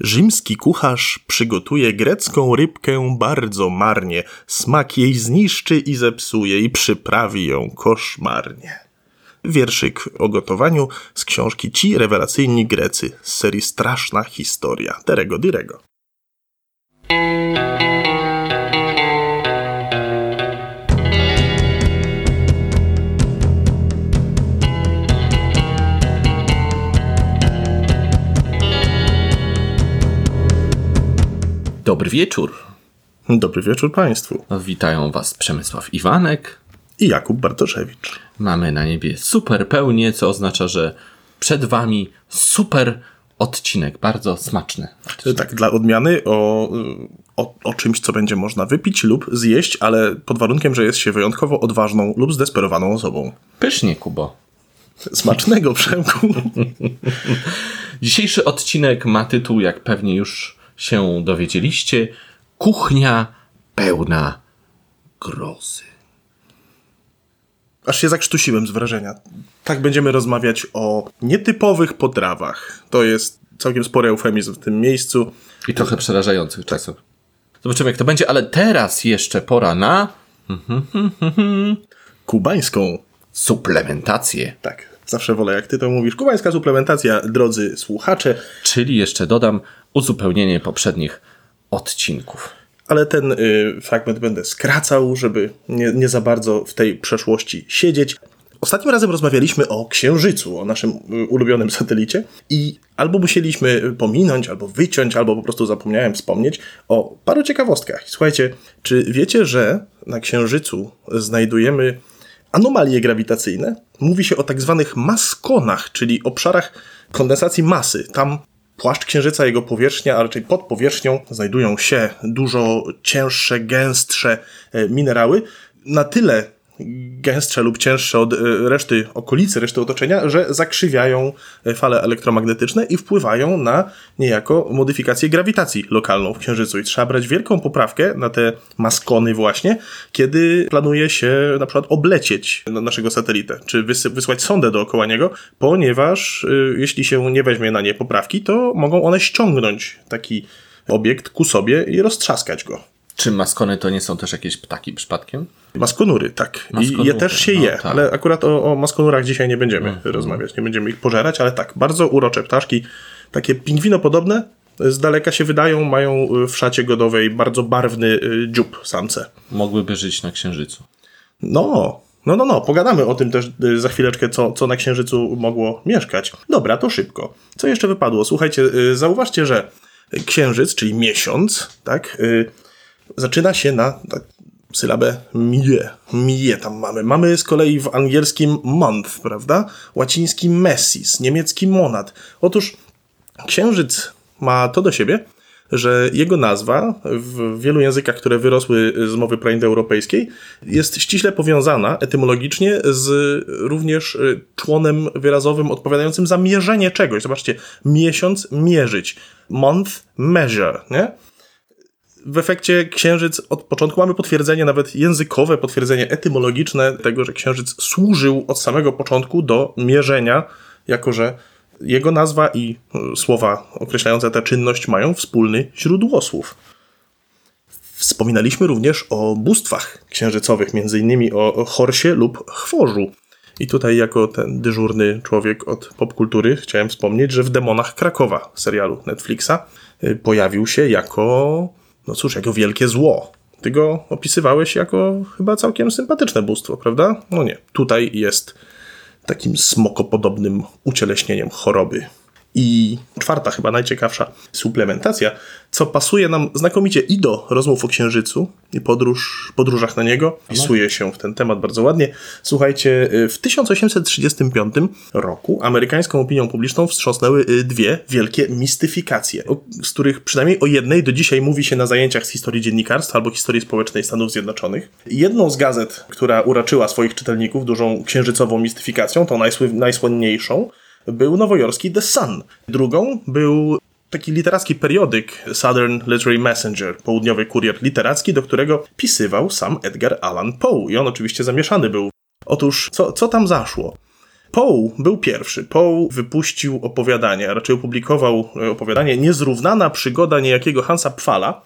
Rzymski kucharz przygotuje grecką rybkę bardzo marnie, smak jej zniszczy i zepsuje i przyprawi ją koszmarnie. Wierszyk o gotowaniu z książki Ci rewelacyjni Grecy z serii Straszna historia Terego Dirego. Dobry wieczór. Dobry wieczór Państwu. Witają Was Przemysław Iwanek i Jakub Bartoszewicz. Mamy na niebie super pełnię, co oznacza, że przed Wami super odcinek, bardzo smaczny. Odcinek. Tak, dla odmiany o, o, o, czymś, co będzie można wypić lub zjeść, ale pod warunkiem, że jest się wyjątkowo odważną lub zdesperowaną osobą. Pysznie, Kubo. Smacznego, Przemku. Dzisiejszy odcinek ma tytuł, jak pewnie już się dowiedzieliście, kuchnia pełna grozy. Aż się zakrztusiłem z wrażenia. Tak będziemy rozmawiać o nietypowych potrawach. To jest całkiem spory eufemizm w tym miejscu. I trochę przerażających czasów. Zobaczymy, jak to będzie, ale teraz jeszcze pora na. Kubańską suplementację. Tak, zawsze wolę, jak ty to mówisz. Kubańska suplementacja, drodzy słuchacze. Czyli jeszcze dodam, uzupełnienie poprzednich odcinków. Ale ten y, fragment będę skracał, żeby nie, nie za bardzo w tej przeszłości siedzieć. Ostatnim razem rozmawialiśmy o Księżycu, o naszym y, ulubionym satelicie i albo musieliśmy pominąć, albo wyciąć, albo po prostu zapomniałem wspomnieć o paru ciekawostkach. Słuchajcie, czy wiecie, że na Księżycu znajdujemy anomalie grawitacyjne? Mówi się o tak zwanych maskonach, czyli obszarach kondensacji masy. Tam płaszcz Księżyca, jego powierzchnia, a raczej pod powierzchnią znajdują się dużo cięższe, gęstsze e, minerały. Na tyle gęstsze lub cięższe od e, reszty okolicy, reszty otoczenia, że zakrzywiają e, fale elektromagnetyczne i wpływają na niejako modyfikację grawitacji lokalną w Księżycu. I trzeba brać wielką poprawkę na te maskony właśnie, kiedy planuje się na przykład oblecieć naszego satelitę, czy wysłać sondę dookoła niego, ponieważ y, jeśli się nie weźmie na nie poprawki, to mogą one ściągnąć taki obiekt ku sobie i roztrzaskać go. Czy maskony to nie są też jakieś ptaki przypadkiem? Maskonury, tak. Maskonury, I je też się no, je, tak. ale akurat o, o maskonurach dzisiaj nie będziemy mm. rozmawiać, nie będziemy ich pożerać, ale tak, bardzo urocze ptaszki, takie pingwinopodobne, z daleka się wydają, mają w szacie godowej bardzo barwny y, dziób samce. Mogłyby żyć na Księżycu. No, no, no, no, pogadamy o tym też y, za chwileczkę, co, co na Księżycu mogło mieszkać. Dobra, to szybko. Co jeszcze wypadło? Słuchajcie, y, zauważcie, że Księżyc, czyli miesiąc, tak, zaczyna się na tak, sylabę mie. Mie tam mamy. Mamy z kolei w angielskim month, prawda? Łaciński messis, niemiecki monat. Otóż księżyc ma to do siebie, że jego nazwa w wielu językach, które wyrosły z mowy praindoeuropejskiej, jest ściśle powiązana etymologicznie z również y, członem wyrazowym odpowiadającym za mierzenie czegoś. Zobaczcie, miesiąc mierzyć, month measure, nie? W efekcie księżyc od początku mamy potwierdzenie, nawet językowe potwierdzenie etymologiczne tego, że księżyc służył od samego początku do mierzenia, jako że jego nazwa i e, słowa określające tę czynność mają wspólny źródłosłów. Wspominaliśmy również o bóstwach księżycowych, innymi o Horsie lub Chworzu. I tutaj, jako ten dyżurny człowiek od popkultury, chciałem wspomnieć, że w Demonach Krakowa, serialu Netflixa, e, pojawił się jako no cóż, jako wielkie zło. Ty go opisywałeś jako chyba całkiem sympatyczne bóstwo, prawda? No nie. Tutaj jest takim smokopodobnym ucieleśnieniem choroby. I czwarta, chyba najciekawsza suplementacja, co pasuje nam znakomicie i do rozmów o Księżycu i podróż, podróżach na niego, wpisuje się w ten temat bardzo ładnie. Słuchajcie, y, w 1835 roku amerykańską opinią publiczną wstrząsnęły y, dwie wielkie mistyfikacje, z których przynajmniej o jednej do dzisiaj mówi się na zajęciach z historii dziennikarstwa albo historii społecznej Stanów Zjednoczonych. Jedną z gazet, która uraczyła swoich czytelników dużą księżycową mistyfikacją, tą najsłynniejszą, był nowojorski The Sun. Drugą był taki literacki periodyk Southern Literary Messenger, południowy kurier literacki, do którego pisywał sam Edgar Allan Poe. I on oczywiście zamieszany był. Otóż, co, co tam zaszło? Poe był pierwszy. Poe wypuścił opowiadanie, a raczej opublikował e, opowiadanie Niezrównana przygoda niejakiego Hansa Pfala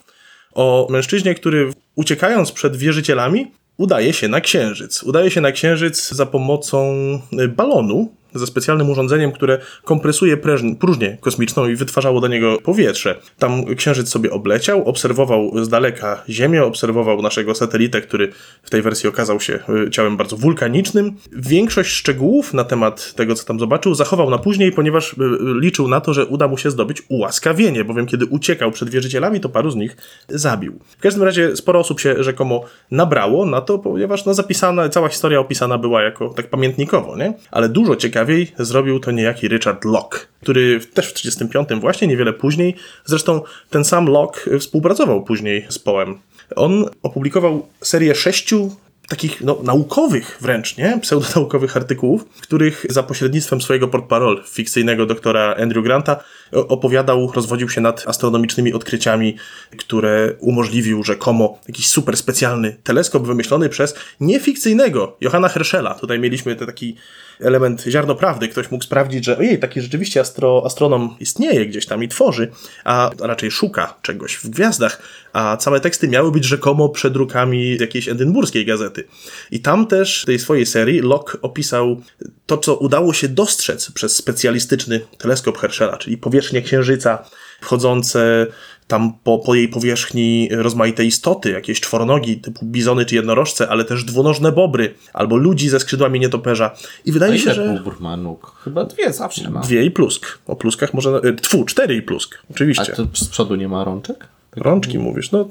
o mężczyźnie, który uciekając przed wierzycielami udaje się na księżyc. Udaje się na księżyc za pomocą e, balonu, ze specjalnym urządzeniem, które kompresuje próżnię kosmiczną i wytwarzało do niego powietrze. Tam księżyc sobie obleciał, obserwował z daleka Ziemię, obserwował naszego satelitę, który w tej wersji okazał się y, ciałem bardzo wulkanicznym. Większość szczegółów na temat tego, co tam zobaczył, zachował na później, ponieważ y, liczył na to, że uda mu się zdobyć ułaskawienie, bowiem kiedy uciekał przed wierzycielami, to paru z nich zabił. W każdym razie sporo osób się rzekomo nabrało na to, ponieważ no, zapisana, cała historia opisana była jako tak pamiętnikowo, nie? Ale dużo ciekawych ciekawiej zrobił to niejaki Richard Locke, który też w 1935 właśnie, niewiele później, zresztą ten sam Locke współpracował później z Poem. On opublikował serię sześciu takich no, naukowych wręcz, nie? Pseudonaukowych artykułów, w których za pośrednictwem swojego portparol fikcyjnego doktora Andrew Granta opowiadał, rozwodził się nad astronomicznymi odkryciami, które umożliwił rzekomo jakiś super specjalny teleskop wymyślony przez niefikcyjnego Johanna Herschela. Tutaj mieliśmy te taki element ziarno prawdy. Ktoś mógł sprawdzić, że ojej, taki rzeczywiście astro, astronom istnieje gdzieś tam i tworzy, a raczej szuka czegoś w gwiazdach, a całe teksty miały być rzekomo przedrukami jakiejś edynburskiej gazety. I tam też w tej swojej serii Locke opisał to, co udało się dostrzec przez specjalistyczny teleskop Herschela, czyli powierzchnię Księżyca, wchodzące tam po, po jej powierzchni rozmaite istoty, jakieś czworonogi typu bizony czy jednorożce, ale też dwunożne bobry, albo ludzi ze skrzydłami nietoperza. I wydaje A się, że... bóbr ma nóg? Chyba dwie zawsze ma. Dwie i plusk. O pluskach może... e, Tfu, cztery i plusk. A Oczywiście. to z przodu nie ma rączek? Tak. Rączki mówisz, no...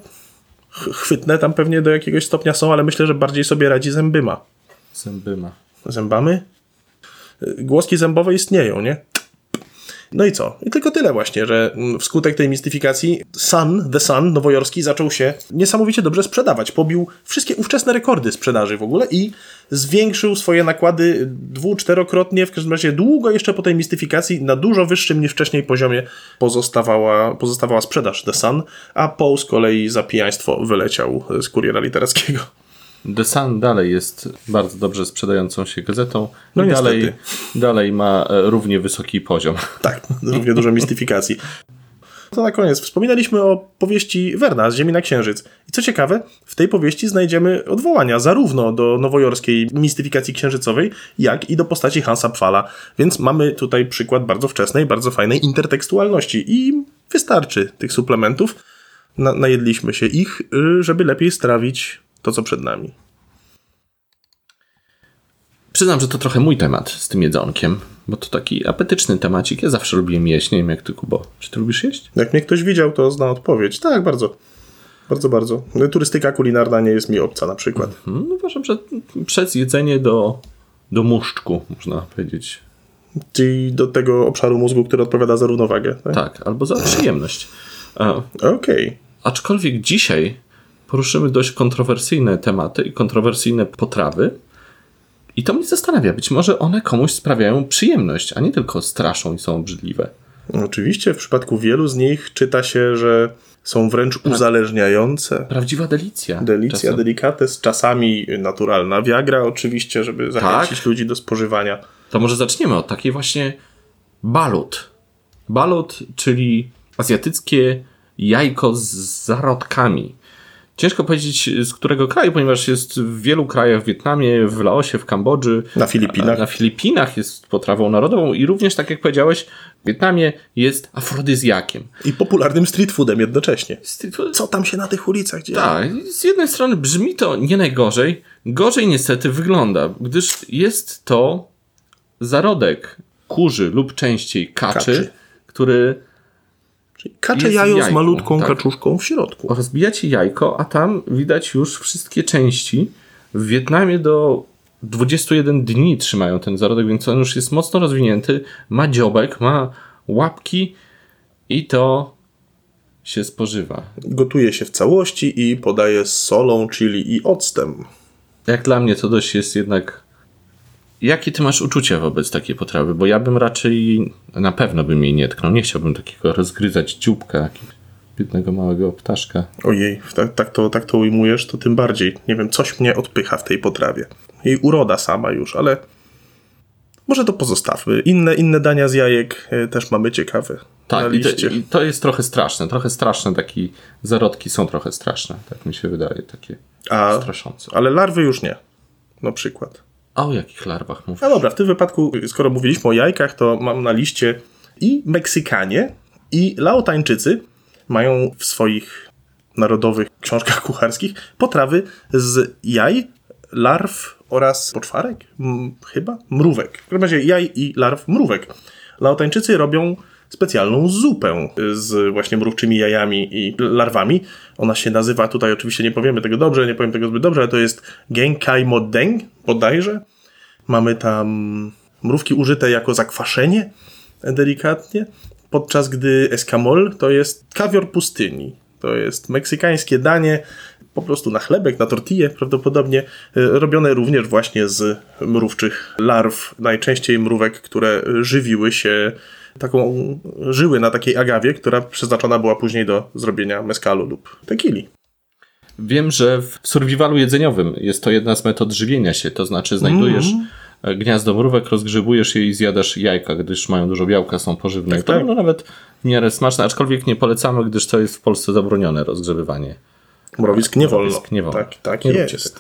ch- Chwytne tam pewnie do jakiegoś stopnia są, ale myślę, że bardziej sobie radzi zębyma. Zęby ma. Zębamy? Y, Głoski zębowe istnieją, nie? No i co? I tylko tyle właśnie, że mm, wskutek tej mistyfikacji Sun, The Sun nowojorski zaczął się niesamowicie dobrze sprzedawać. Pobił wszystkie ówczesne rekordy sprzedaży w ogóle i zwiększył swoje nakłady dwu, czterokrotnie, w każdym razie długo jeszcze po tej mistyfikacji na dużo wyższym niż wcześniej poziomie pozostawała, pozostawała sprzedaż The Sun, a Poe z kolei za pijaństwo wyleciał z kuriera literackiego. The Sun dalej jest bardzo dobrze sprzedającą się gazetą No niestety. dalej, dalej ma e, równie wysoki poziom. Tak, równie dużo mistyfikacji. To na koniec. Wspominaliśmy o powieści Werna z Ziemi na Księżyc. I co ciekawe, w tej powieści znajdziemy odwołania zarówno do nowojorskiej mistyfikacji księżycowej, jak i do postaci Hansa Pfala. Więc mamy tutaj przykład bardzo wczesnej, bardzo fajnej intertekstualności. I wystarczy tych suplementów. Na, najedliśmy się ich, y, żeby lepiej strawić to, co przed nami. Przyznam, że to trochę mój temat z tym jedzonkiem, bo to taki apetyczny temacik. Ja zawsze lubiłem jeść, nie wiem jak ty, Kubo. Czy ty lubisz jeść? Jak mnie ktoś widział, to zna odpowiedź. Tak, bardzo. Bardzo, bardzo. Turystyka kulinarna nie jest mi obca na przykład. No, uważam, że przez jedzenie do, do muszczku, można powiedzieć. Czyli do tego obszaru mózgu, który odpowiada za równowagę. Tak? Tak, albo za przyjemność. A, Okej. aczkolwiek dzisiaj poruszymy dość kontrowersyjne tematy i kontrowersyjne potrawy. I to mnie zastanawia. Być może one komuś sprawiają przyjemność, a nie tylko straszą i są obrzydliwe. Oczywiście w przypadku wielu z nich czyta się, że są wręcz uzależniające. Prawdziwa delicja. Delicja, czasem. delicates, czasami naturalna Viagra oczywiście, żeby zachęcić Tak. ludzi do spożywania. To może zaczniemy od takiej właśnie balut. Balut, czyli azjatyckie jajko z zarodkami. Ciężko powiedzieć z którego kraju, ponieważ jest w wielu krajach, w Wietnamie, w Laosie, w Kambodży. Na Filipinach. Na Filipinach jest potrawą narodową i również, tak jak powiedziałeś, w Wietnamie jest afrodyzjakiem. I popularnym street foodem jednocześnie. Street food- Co tam się na tych ulicach dzieje? Tak, z jednej strony brzmi to nie najgorzej, gorzej niestety wygląda, gdyż jest to zarodek kurzy lub częściej kaczy, Kaczy. który Czyli kacze jajo z malutką tak. kaczuszką w środku. rozbijacie jajko, a tam widać już wszystkie części. W Wietnamie do 21 dni trzymają ten zarodek, więc on już jest mocno rozwinięty, ma dziobek, ma łapki i to się spożywa. Gotuje się w całości i podaje z solą, chili i octem. Jak dla mnie to dość jest jednak. Jakie ty masz uczucia wobec takiej potrawy? Bo ja bym raczej na pewno bym jej nie tknął. Nie chciałbym takiego rozgryzać dzióbka biednego małego ptaszka. Ojej, tak, tak, to, tak to ujmujesz, to tym bardziej. Nie wiem, coś mnie odpycha w tej potrawie. Jej uroda sama już, ale Może to pozostawmy. Inne, inne dania z jajek e, też mamy ciekawe. Tak, i to, i to jest trochę straszne. Trochę straszne, takie zarodki są trochę straszne. Tak mi się wydaje, takie A, straszące. ale larwy już nie. Na przykład. A o jakich larwach mówisz? No dobra, w tym wypadku, skoro mówiliśmy o jajkach, to mam na liście i Meksykanie, i Laotańczycy mają w swoich narodowych książkach kucharskich potrawy z jaj, larw oraz poczwarek? M, chyba? Mrówek. W każdym razie jaj i larw mrówek. Laotańczycy robią specjalną zupę z właśnie mrówczymi jajami i larwami. Ona się nazywa, tutaj oczywiście nie powiemy tego dobrze, nie powiem tego zbyt dobrze, ale to jest Genkai Modeng, bodajże. Mamy tam mrówki użyte jako zakwaszenie, delikatnie, podczas gdy escamol to jest kawior pustyni. To jest meksykańskie danie, po prostu na chlebek, na tortillę prawdopodobnie, y, robione również właśnie z mrówczych larw, najczęściej mrówek, które żywiły się taką, żyły na takiej agawie, która przeznaczona była później do zrobienia mezcalu lub tequili. Wiem, że w survivalu jedzeniowym jest to jedna z metod żywienia się, to znaczy znajdujesz Mm. gniazdo mrówek, rozgrzebujesz je i zjadasz jajka, gdyż mają dużo białka, są pożywne. Tak, to tak. no, nawet w miarę smaczne, aczkolwiek nie polecamy, gdyż to jest w Polsce zabronione rozgrzebywanie. Mrowisk nie wolno. Mrowisk nie wolno. Tak, tak Nie jest.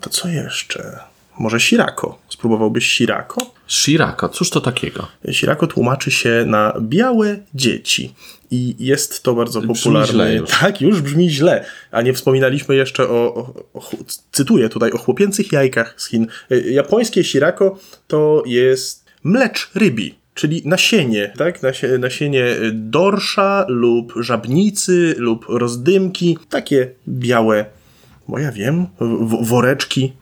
To co jeszcze? Może sirako? Spróbowałbyś sirako? Shiraka, cóż to takiego? Sirako tłumaczy się na białe dzieci. I jest to bardzo Brzmi popularne. już. Tak, już brzmi źle. A nie wspominaliśmy jeszcze o, o, o cytuję tutaj, o chłopięcych jajkach z Chin. Y, Japońskie sirako to jest mlecz rybi. Czyli nasienie, tak? Nasie, nasienie dorsza lub żabnicy lub rozdymki. Takie białe, bo ja wiem, woreczki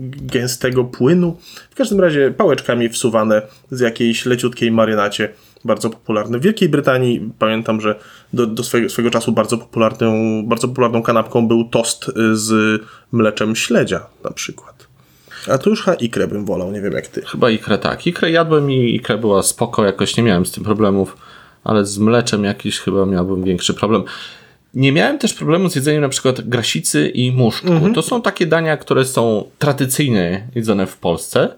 gęstego płynu. W każdym razie pałeczkami wsuwane z jakiejś leciutkiej marynacie. Bardzo popularne. W Wielkiej Brytanii pamiętam, że do, do swego, swego czasu bardzo popularną, bardzo popularną kanapką był tost y, z mleczem śledzia na przykład. A tu już chyba ikrę bym wolał, nie wiem jak ty. Chyba ikrę tak. Ikrę jadłem i ikra była spoko, jakoś nie miałem z tym problemów, ale z mleczem jakiś chyba miałbym większy problem. Nie miałem też problemu z jedzeniem na przykład grasicy i muszczku. To są takie dania, które są tradycyjnie jedzone w Polsce.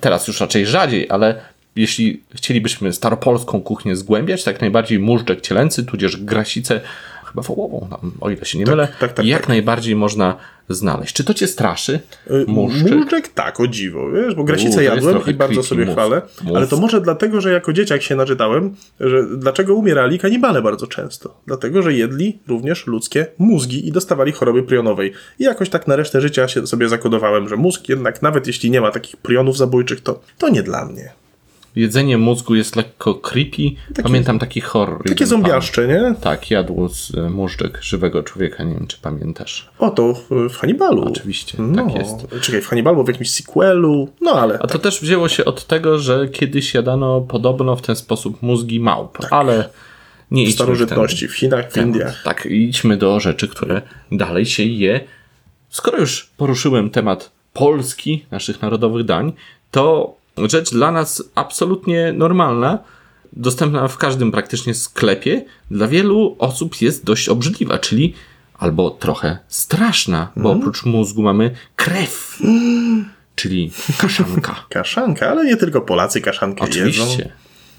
Teraz już raczej rzadziej, ale jeśli chcielibyśmy staropolską kuchnię zgłębiać, tak najbardziej muszczek cielęcy, tudzież grasicę, chyba wołową, o ile się nie mylę, tak, tak, jak tak. najbardziej można znaleźć. Czy to cię straszy? Y, Muszczyk? Tak, o dziwo, wiesz, bo grasicę U, jadłem i bardzo sobie mów. chwalę, Mów. ale to może dlatego, że jako dzieciak się naczytałem, że dlaczego umierali kanibale bardzo często? Dlatego, że jedli również ludzkie mózgi i dostawali choroby prionowej. I jakoś tak na resztę życia się sobie zakodowałem, że mózg jednak, nawet jeśli nie ma takich prionów zabójczych, to, to nie dla mnie. Jedzenie mózgu jest lekko creepy. Pamiętam taki horror. Takie zombiaszcze, nie? Tak, jadł z e, móżdżek żywego człowieka, nie wiem czy pamiętasz. O, to w, w Hannibalu. Oczywiście, no, tak jest. Czekaj, w Hannibalu, w jakimś sequelu, no ale... A to też wzięło się od tego, że kiedyś jadano podobno w ten sposób mózgi małp, ale nie w starożytności w Chinach, w. Indiach. Tak, idźmy do rzeczy, które dalej się je. Skoro już poruszyłem temat Polski, naszych narodowych dań, to rzecz dla nas absolutnie normalna, dostępna w każdym praktycznie sklepie, dla wielu osób jest dość obrzydliwa, czyli albo trochę straszna, bo oprócz mózgu mamy krew, czyli kaszanka. Kaszanka, ale nie tylko Polacy kaszankę jedzą. Oczywiście.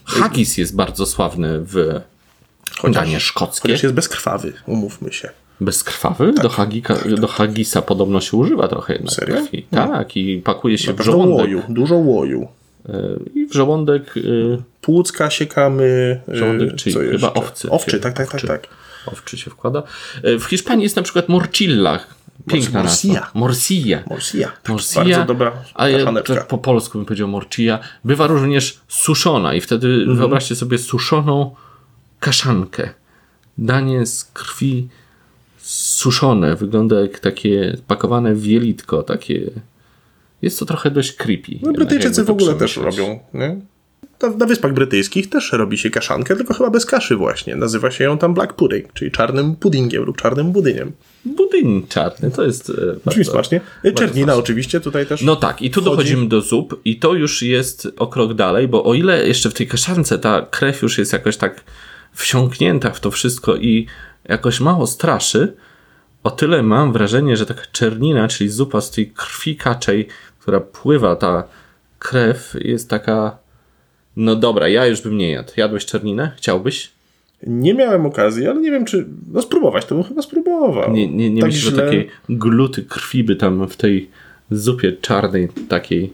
Haggis jest bardzo sławny w danie szkockie. Chociaż jest bezkrwawy, umówmy się. Bezkrwawy? Do, hagika, do hagisa podobno się używa trochę jednak Serio? krwi. Tak, i pakuje się w Dużo żołądek. łoju, dużo łoju. E, I w żołądek y, Płucka siekamy. y, Żołądek czyli chyba jeszcze? owcy. Owczy, tak, tak, tak, Owczy. tak. owczy się wkłada. E, W Hiszpanii jest na przykład morcilla. Piękna Morcilla. nazwa. Morcilla. Morsia. Morcilla, Bardzo dobra a ja tak po polsku bym powiedział morcilla, bywa również suszona i wtedy Mhm. wyobraźcie sobie suszoną kaszankę. Danie z krwi suszone, wygląda jak takie pakowane w jelitko, takie... Jest to trochę dość creepy. No, Brytyjczycy w ogóle też robią, nie? Na, na Wyspach Brytyjskich też robi się kaszankę, tylko chyba bez kaszy właśnie. Nazywa się ją tam black pudding, czyli czarnym puddingiem lub czarnym budyniem. Budyń czarny, to jest e, Brzmi bardzo... smacznie. Czernina oczywiście tutaj też. No tak, i tu wchodzi. dochodzimy do zup i to już jest o krok dalej, bo o ile jeszcze w tej kaszance ta krew już jest jakoś tak wsiąknięta w to wszystko i jakoś mało straszy, o tyle mam wrażenie, że taka czernina, czyli zupa z tej krwi kaczej, która pływa, ta krew jest taka. No dobra, ja już bym nie jadł. Jadłeś czerninę? Chciałbyś? Nie miałem okazji, ale nie wiem, czy. No spróbować, to bym chyba spróbował. Nie, nie, nie tak że źle- takiej gluty krwi by tam w tej zupie czarnej takiej,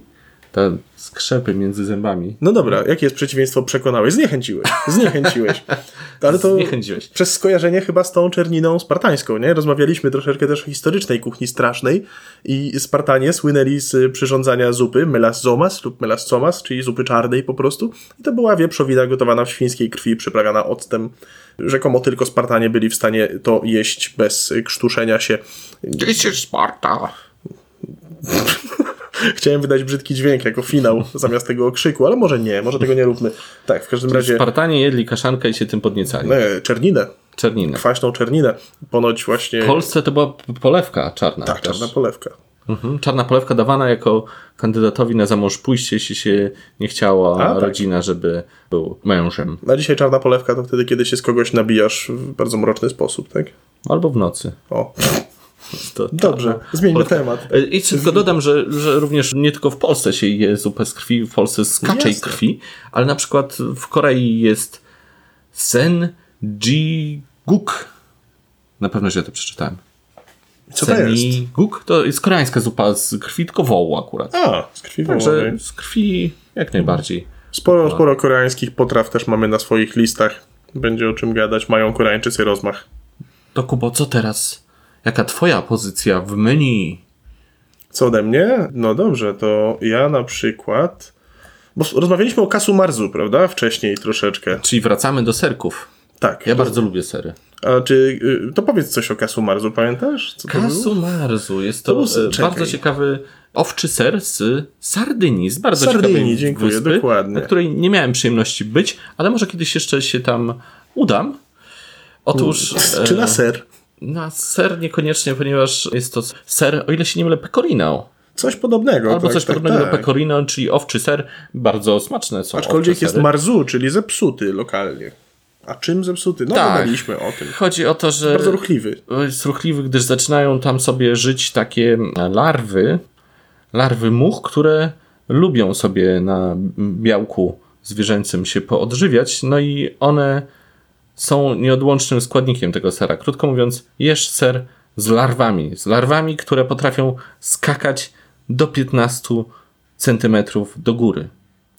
ta skrzepy między zębami. No dobra, jakie jest przeciwieństwo przekonałeś? Zniechęciłeś. Zniechęciłeś. Ale to Zniechęciłeś. przez skojarzenie chyba z tą czerniną spartańską, nie? Rozmawialiśmy troszeczkę też o historycznej kuchni strasznej i Spartanie słynęli z przyrządzania zupy melas zomas lub melas somas, czyli zupy czarnej po prostu. I to była wieprzowina gotowana w świńskiej krwi, przyprawiana octem. Rzekomo tylko Spartanie byli w stanie to jeść bez krztuszenia się. This is Sparta. Chciałem wydać brzydki dźwięk jako finał zamiast tego okrzyku, ale może nie, może tego nie róbmy. Tak, w każdym razie Spartanie jedli kaszankę i się tym podniecali. e, czerninę, Czerninę. kwaśną czerninę. Ponoć właśnie W Polsce to była polewka czarna. tak, też. czarna polewka. Mhm. Czarna polewka dawana jako kandydatowi na zamąż pójście, jeśli się nie chciała A, tak. rodzina, żeby był mężem. A dzisiaj czarna polewka to wtedy, kiedy się z kogoś nabijasz w bardzo mroczny sposób, tak? Albo w nocy. O, To dobrze, czarna zmieńmy temat. E, I tylko dodam, że, że również nie tylko w Polsce się je zupę z krwi, w Polsce z kaczej Jasne. krwi, ale na przykład w Korei jest sen jiguk. Na pewno źle to przeczytałem. Co to jest? Seniguk to jest koreańska zupa z krwi, tylko wołu akurat. A, z krwi Także wołowej. z krwi jak najbardziej. Sporo, sporo koreańskich potraw też mamy na swoich listach. Będzie o czym gadać, mają Koreańczycy rozmach. To Kubo, co teraz? Jaka twoja pozycja w menu? Co ode mnie? No dobrze, to ja na przykład... Bo rozmawialiśmy o kasu marzu, prawda? Wcześniej troszeczkę. Czyli wracamy do serków. Tak. Ja bardzo lubię sery. A czy... y, To powiedz coś o kasu marzu, pamiętasz? Co to? Kasu marzu jest To to, e, bardzo ciekawy owczy ser z Sardynii, z bardzo Sardynii, ciekawej dziękuję, wyspy, dokładnie. na której nie miałem przyjemności być, ale może kiedyś jeszcze się tam udam. Otóż Czy e, na ser? Na ser niekoniecznie, ponieważ jest to ser, o ile się nie mylę, pecorino. Coś podobnego. Albo tak, coś tak, podobnego tak. do pecorino, czyli owczy ser. Bardzo smaczne są Aczkolwiek jest marzu, czyli zepsuty lokalnie. A czym zepsuty? No, Tak. gadaliśmy o tym. Chodzi o to, że Bardzo ruchliwy. jest ruchliwy, gdyż zaczynają tam sobie żyć takie larwy, larwy much, które lubią sobie na białku zwierzęcym się poodżywiać, no i one są nieodłącznym składnikiem tego sera. Krótko mówiąc, jesz ser z larwami, z larwami, które potrafią skakać do 15 centymetrów do góry.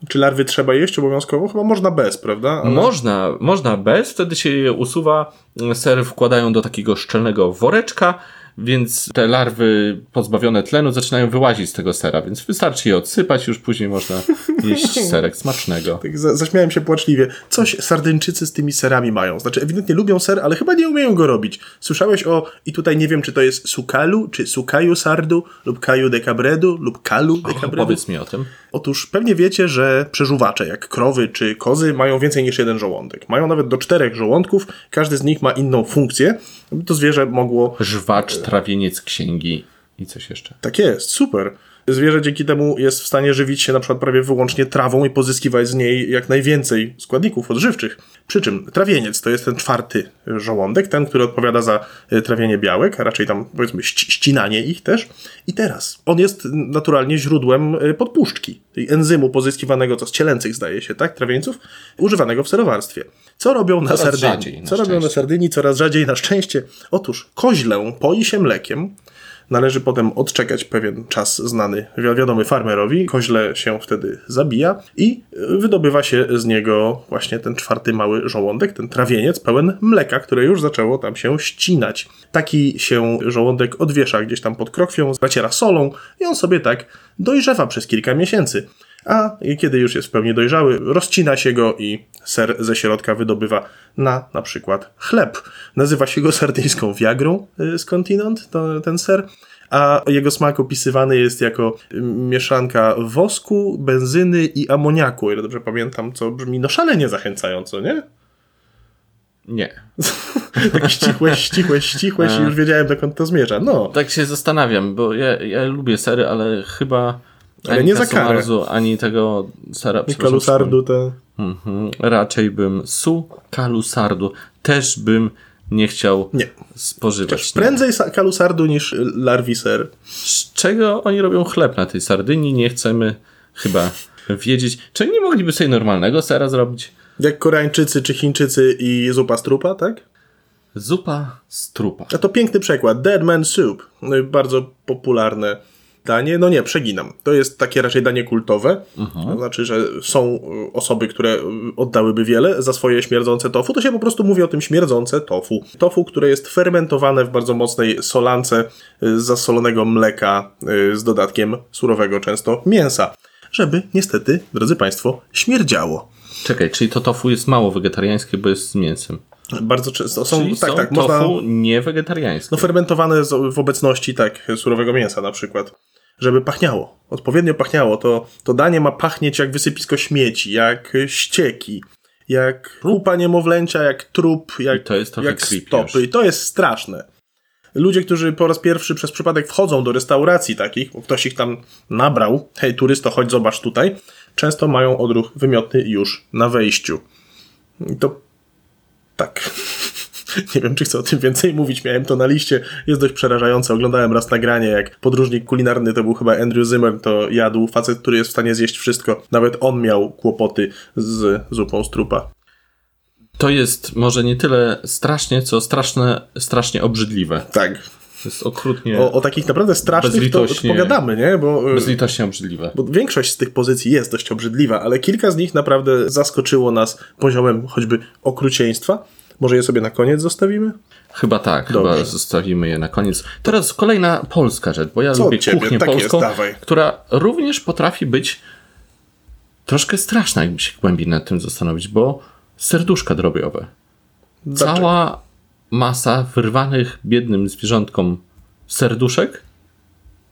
Czy larwy trzeba jeść obowiązkowo? Chyba można bez, prawda? Ale... Można, można bez, wtedy się je usuwa, ser wkładają do takiego szczelnego woreczka, więc te larwy pozbawione tlenu zaczynają wyłazić z tego sera, więc wystarczy je odsypać, już później można jeść serek smacznego. Tak za, zaśmiałem się płaczliwie. Coś Sardyńczycy z tymi serami mają. Znaczy, ewidentnie lubią ser, ale chyba nie umieją go robić. Słyszałeś o, i tutaj nie wiem, czy to jest sukalu, czy sukaju sardu, lub kaju de cabredu, lub kalu de cabredu. Powiedz mi o tym. Otóż pewnie wiecie, że przeżuwacze, jak krowy czy kozy, mają więcej niż jeden żołądek. Mają nawet do czterech żołądków, każdy z nich ma inną funkcję, aby to zwierzę mogło Żwacz, trawieniec księgi i coś jeszcze. Tak jest, super. Zwierzę dzięki temu jest w stanie żywić się na przykład prawie wyłącznie trawą i pozyskiwać z niej jak najwięcej składników odżywczych. Przy czym trawieniec to jest ten czwarty żołądek, ten, który odpowiada za e, trawienie białek, a raczej tam powiedzmy ści- ścinanie ich też. I teraz on jest naturalnie źródłem e, podpuszczki, tej enzymu pozyskiwanego co z cielęcych zdaje się, tak, trawieńców, używanego w serowarstwie. Co robią na Coraz Sardynii? rzadziej, na Co robią na szczęście. Sardynii coraz rzadziej na szczęście? Otóż koźlę poi się mlekiem, Należy potem odczekać pewien czas znany, wi- wiadomy farmerowi. Koźle się wtedy zabija i y, wydobywa się z niego właśnie ten czwarty mały żołądek, ten trawieniec pełen mleka, które już zaczęło tam się ścinać. Taki się żołądek odwiesza gdzieś tam pod krokwią, zaciera solą i on sobie tak dojrzewa przez kilka miesięcy. A kiedy już jest w pełni dojrzały, rozcina się go i ser ze środka wydobywa na na przykład chleb. Nazywa się go sardyjską wiagrą y, skądinąd, to, ten ser. A jego smak opisywany jest jako y, mieszanka wosku, benzyny i amoniaku, o ile dobrze pamiętam, co brzmi no szalenie zachęcająco, nie? Nie. Tak ścichłeś, ścichłeś, ścichłeś i już wiedziałem dokąd to zmierza. No, Tak się zastanawiam, bo ja, ja lubię sery, ale chyba Ale ani nie za karę. Ani tego sera, przepraszam, kalusardu to... Mhm. Raczej bym su kalusardu też bym nie chciał Nie. spożywać. Nie. Prędzej sa- kalusardu niż y, larwi ser. Z czego oni robią chleb na tej Sardynii? Nie chcemy chyba wiedzieć. Czy nie mogliby sobie normalnego sera zrobić? Jak Koreańczycy czy Chińczycy i zupa z trupa, tak? Zupa z trupa. A to piękny przykład. Dead Man Soup. No i Bardzo popularne danie. No nie, przeginam. To jest takie raczej danie kultowe. To znaczy, że są y, osoby, które y, oddałyby wiele za swoje śmierdzące tofu. To się po prostu mówi o tym śmierdzące tofu. Tofu, które jest fermentowane w bardzo mocnej solance y, z zasolonego mleka y, z dodatkiem surowego często mięsa. Żeby niestety, drodzy Państwo, śmierdziało. Czekaj, czyli to tofu jest mało wegetariańskie, bo jest z mięsem. Bardzo często są, Czyli tak, są tak, tofu można, nie wegetariańskie. no fermentowane z- w obecności, tak, surowego mięsa na przykład, żeby pachniało, odpowiednio pachniało, to, to danie ma pachnieć jak wysypisko śmieci, jak ścieki, jak kupa niemowlęcia, jak trup, jak, I to jest jak stopy. I to jest straszne. Ludzie, którzy po raz pierwszy przez przypadek wchodzą do restauracji takich, bo ktoś ich tam nabrał, hej turysto, chodź zobacz tutaj, często mają odruch wymiotny już na wejściu. I to tak. Nie wiem, czy chcę o tym więcej mówić. Miałem to na liście. Jest dość przerażające. Oglądałem raz nagranie, jak podróżnik kulinarny, to był chyba Andrew Zimmer, to jadł facet, który jest w stanie zjeść wszystko. Nawet on miał kłopoty z zupą z trupa. To jest może nie tyle strasznie, co straszne, strasznie obrzydliwe. Tak. Jest okrutnie, O, o takich naprawdę strasznych to, to pogadamy, nie? Bo, y, bezlitośnie obrzydliwe. bo większość z tych pozycji jest dość obrzydliwa, ale kilka z nich naprawdę zaskoczyło nas poziomem choćby okrucieństwa. Może je sobie na koniec zostawimy? Chyba tak, Dobrze. chyba zostawimy je na koniec. Teraz kolejna polska rzecz, bo ja Co lubię kuchnię Tak jest, polską, dawaj. która również potrafi być troszkę straszna, jakby się głębiej nad tym zastanowić, bo serduszka drobiowe. Dlaczego? Cała masa wyrwanych biednym zwierzątkom serduszek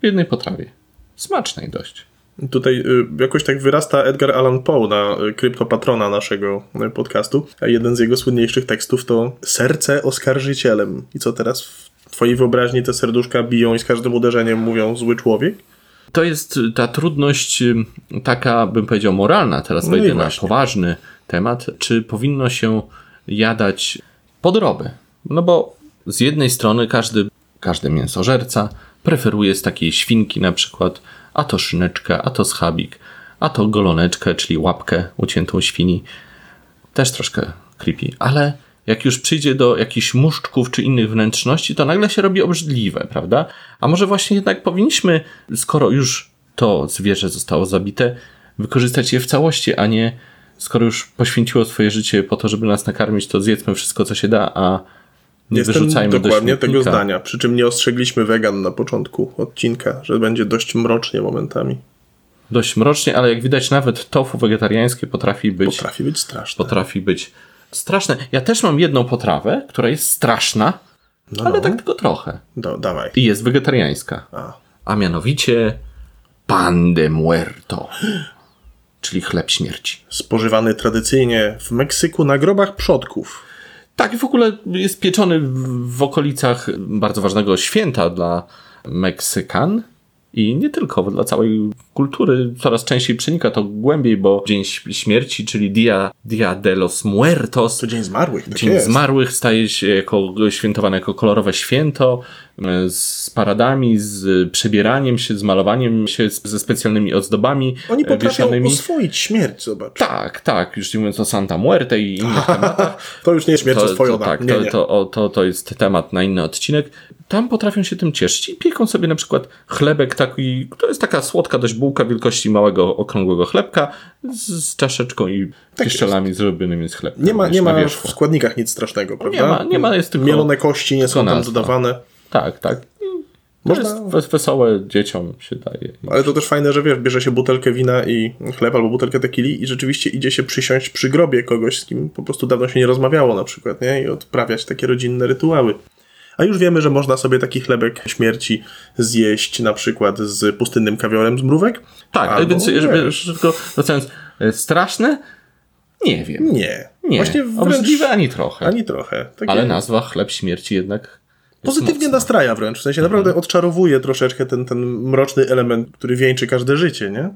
w jednej potrawie. Smacznej dość. Tutaj y, jakoś tak wyrasta Edgar Allan Poe na y, kryptopatrona naszego y, podcastu, a jeden z jego słynniejszych tekstów to Serce oskarżycielem. I co teraz w twojej wyobraźni te serduszka biją i z każdym uderzeniem mówią zły człowiek? To jest ta trudność taka, bym powiedział, moralna. Teraz No wejdę na poważny temat. Czy powinno się jadać podroby? No bo z jednej strony każdy, każdy mięsożerca preferuje z takiej świnki na przykład a to szyneczkę, a to schabik, a to goloneczkę, czyli łapkę uciętą świni. Też troszkę creepy, ale jak już przyjdzie do jakichś muszczków czy innych wnętrzności, to nagle się robi obrzydliwe, prawda? A może właśnie jednak powinniśmy, skoro już to zwierzę zostało zabite, wykorzystać je w całości, a nie skoro już poświęciło swoje życie po to, żeby nas nakarmić, to zjedzmy wszystko, co się da, a nie Jestem wyrzucajmy do dokładnie tego śmietnika. zdania. Przy czym nie ostrzegliśmy wegan na początku odcinka, że będzie dość mrocznie momentami. Dość mrocznie, ale jak widać nawet tofu wegetariańskie potrafi być Potrafi być straszne. potrafi być straszne. Ja też mam jedną potrawę, która jest straszna, No, ale no. tak tylko trochę. Da, dawaj. I jest wegetariańska. A. A mianowicie pan de muerto, czyli chleb śmierci. Spożywany tradycyjnie w Meksyku na grobach przodków. Tak, w ogóle jest pieczony w, okolicach bardzo ważnego święta dla Meksykan. I nie tylko, dla całej kultury coraz częściej przenika to głębiej, bo Dzień Śmierci, czyli Dia, Dia de los Muertos, To Dzień Zmarłych, tak Dzień jest. Zmarłych staje się jako świętowane jako kolorowe święto e, z paradami, z przebieraniem się, z malowaniem się ze specjalnymi ozdobami Oni potrafią wieszanymi. oswoić śmierć, zobacz. Tak, tak, już nie mówiąc o Santa Muerte i innych tematach. To już nie śmierć To, oswojona. to, tak, nie, to, nie. To, to, to jest temat na inny odcinek. Tam potrafią się tym cieszyć i pieką sobie na przykład chlebek taki, to jest taka słodka dość bułka wielkości małego, okrągłego chlebka z, z czaszeczką i pieszczelami zrobionymi z chlebka. Nie ma, nie ma w składnikach nic strasznego, prawda? Nie ma, nie ma, jest tylko... Mielone kości nie są tam dodawane. Tak, tak. To Można- jest wes- wesołe, dzieciom się daje. Ale to też fajne, że wiesz, bierze się butelkę wina i chleb albo butelkę tequili i rzeczywiście idzie się przysiąść przy grobie kogoś, z kim po prostu dawno się nie rozmawiało na przykład, nie? I odprawiać takie rodzinne rytuały. A już wiemy, że można sobie taki chlebek śmierci zjeść na przykład z pustynnym kawiorem z mrówek. Tak, Albo, więc żeby szybko wracając, e, straszne? Nie wiem. Nie. Nie, Właśnie wręcz obrzydliwe ani trochę. ani trochę. Takie Ale nazwa chleb śmierci jednak jest Pozytywnie mocna. nastraja wręcz. W sensie naprawdę odczarowuje troszeczkę ten, ten mroczny element, który wieńczy każde życie, nie?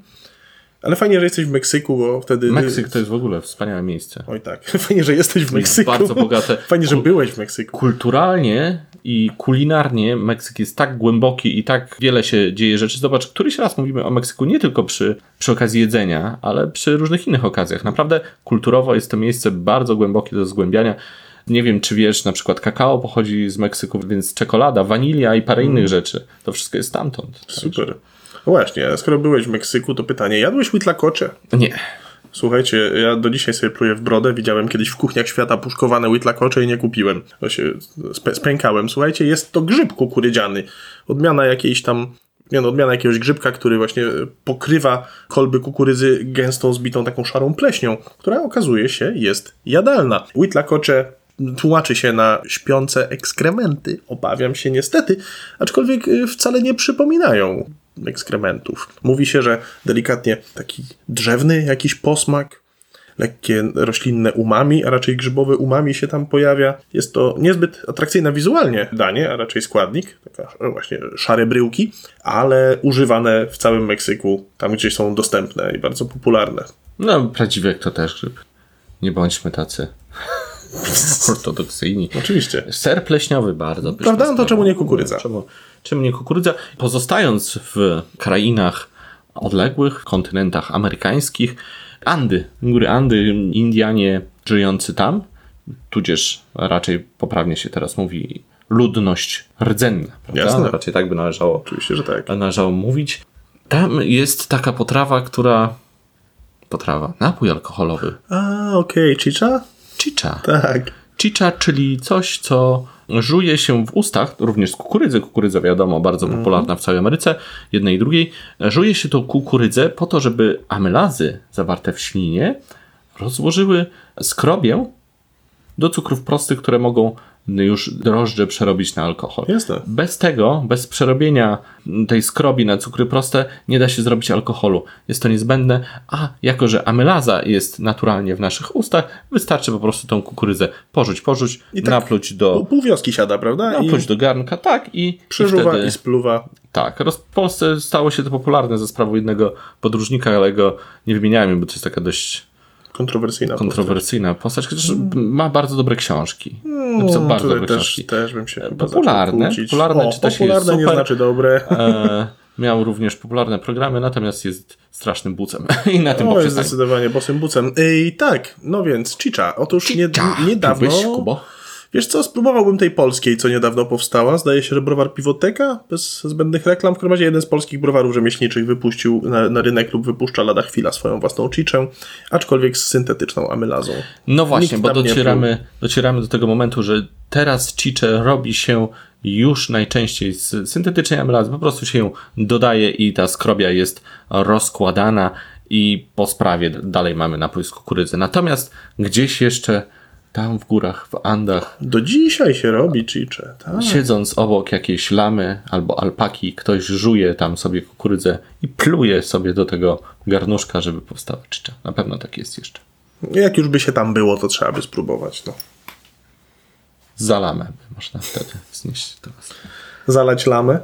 Ale fajnie, że jesteś w Meksyku, bo wtedy... Meksyk to jest w ogóle wspaniałe miejsce. Oj tak, fajnie, że jesteś w Meksyku. bardzo bogate. Fajnie, że byłeś w Meksyku. Kulturalnie i kulinarnie Meksyk jest tak głęboki i tak wiele się dzieje rzeczy. Zobacz, któryś raz mówimy o Meksyku nie tylko przy, przy okazji jedzenia, ale przy różnych innych okazjach. Naprawdę kulturowo jest to miejsce bardzo głębokie do zgłębiania. Nie wiem, czy wiesz, na przykład kakao pochodzi z Meksyku, więc czekolada, wanilia i parę innych rzeczy. To wszystko jest stamtąd. Super. No właśnie, skoro byłeś w Meksyku, to pytanie, jadłeś Huitlacoche? Nie. Słuchajcie, ja do dzisiaj sobie pluję w brodę. Widziałem kiedyś w kuchniach świata puszkowane Huitlacoche i nie kupiłem. Spękałem. Słuchajcie, jest to grzyb kukurydziany. Odmiana jakiejś tam nie no, odmiana jakiegoś grzybka, który właśnie pokrywa kolby kukurydzy gęstą, zbitą taką szarą pleśnią, która okazuje się jest jadalna. Huitlacoche tłumaczy się na śpiące ekskrementy, obawiam się niestety, aczkolwiek y, wcale nie przypominają ekskrementów. Mówi się, że delikatnie taki drzewny jakiś posmak, lekkie roślinne umami, a raczej grzybowe umami się tam pojawia. Jest to niezbyt atrakcyjne wizualnie danie, a raczej składnik, taka no właśnie szare bryłki, ale używane w całym Meksyku, tam gdzie są dostępne i bardzo popularne. No, prawdziwie to też grzyb. Nie bądźmy tacy ortodoksyjni. Oczywiście. Ser pleśniowy bardzo Prawda? No to czemu nie kukurydza? Czemu, czemu nie kukurydza? Pozostając w krainach odległych, kontynentach amerykańskich, Andy, góry Andy, Indianie żyjący tam, tudzież raczej poprawnie się teraz mówi ludność rdzenna, prawda? Jasne. Raczej tak by należało Oczywiście, że tak. należało mówić. Tam jest taka potrawa, która... Potrawa, napój alkoholowy. A, okej, chicha? Chicha. Tak. Chicha, czyli coś, co żuje się w ustach, również z kukurydzy. Kukurydza, wiadomo, bardzo popularna w całej Ameryce, jednej i drugiej. Żuje się tą kukurydzę po to, żeby amylazy zawarte w ślinie rozłożyły skrobię do cukrów prostych, które mogą już drożdże przerobić na alkohol. Jasne. Bez tego, bez przerobienia tej skrobi na cukry proste, nie da się zrobić alkoholu. Jest to niezbędne, a jako, że amylaza jest naturalnie w naszych ustach, wystarczy po prostu tą kukurydzę porzuć, porzuć, I tak napluć do, pół wioski siada, prawda? I napluć do garnka, tak, i, przeżuwa i wtedy, i spluwa. tak. W Polsce stało się to popularne ze sprawą jednego podróżnika, ale go nie wymieniałem, bo to jest taka dość Kontrowersyjna kontrowersyjna postać, chociaż ma bardzo dobre książki. postać. Napisał No, bardzo dobre też, książki. też bym się chyba popularne. Popularne o, czyta się popularne nie super. znaczy dobre. E, miał również popularne programy, natomiast jest strasznym bucem. I na tym poprzestań. zdecydowanie bosym bucem. I tak, no więc Chicha. Otóż nie, Chicha. niedawno... Kubo? Wiesz co, spróbowałbym tej polskiej, co niedawno powstała. Zdaje się, że browar Piwoteka, bez zbędnych reklam. W każdym razie jeden z polskich browarów rzemieślniczych wypuścił na, na rynek lub wypuszcza lada chwila swoją własną chiczę, aczkolwiek z syntetyczną amylazą. No właśnie, Nikt bo docieramy, docieramy do tego momentu, że teraz chicze robi się już najczęściej z syntetycznej amylazy. Po prostu się ją dodaje i ta skrobia jest rozkładana i po sprawie dalej mamy napój z kukurydzy. Natomiast gdzieś jeszcze tam w górach, w Andach, Do dzisiaj się robi chicze, tak? siedząc obok jakiejś lamy albo alpaki, ktoś żuje tam sobie kukurydzę i pluje sobie do tego garnuszka, żeby powstała czycza. Na pewno tak jest jeszcze. Jak już by się tam było, to trzeba by spróbować. No. Za lamę by można wtedy znieść teraz. Zalać lamę.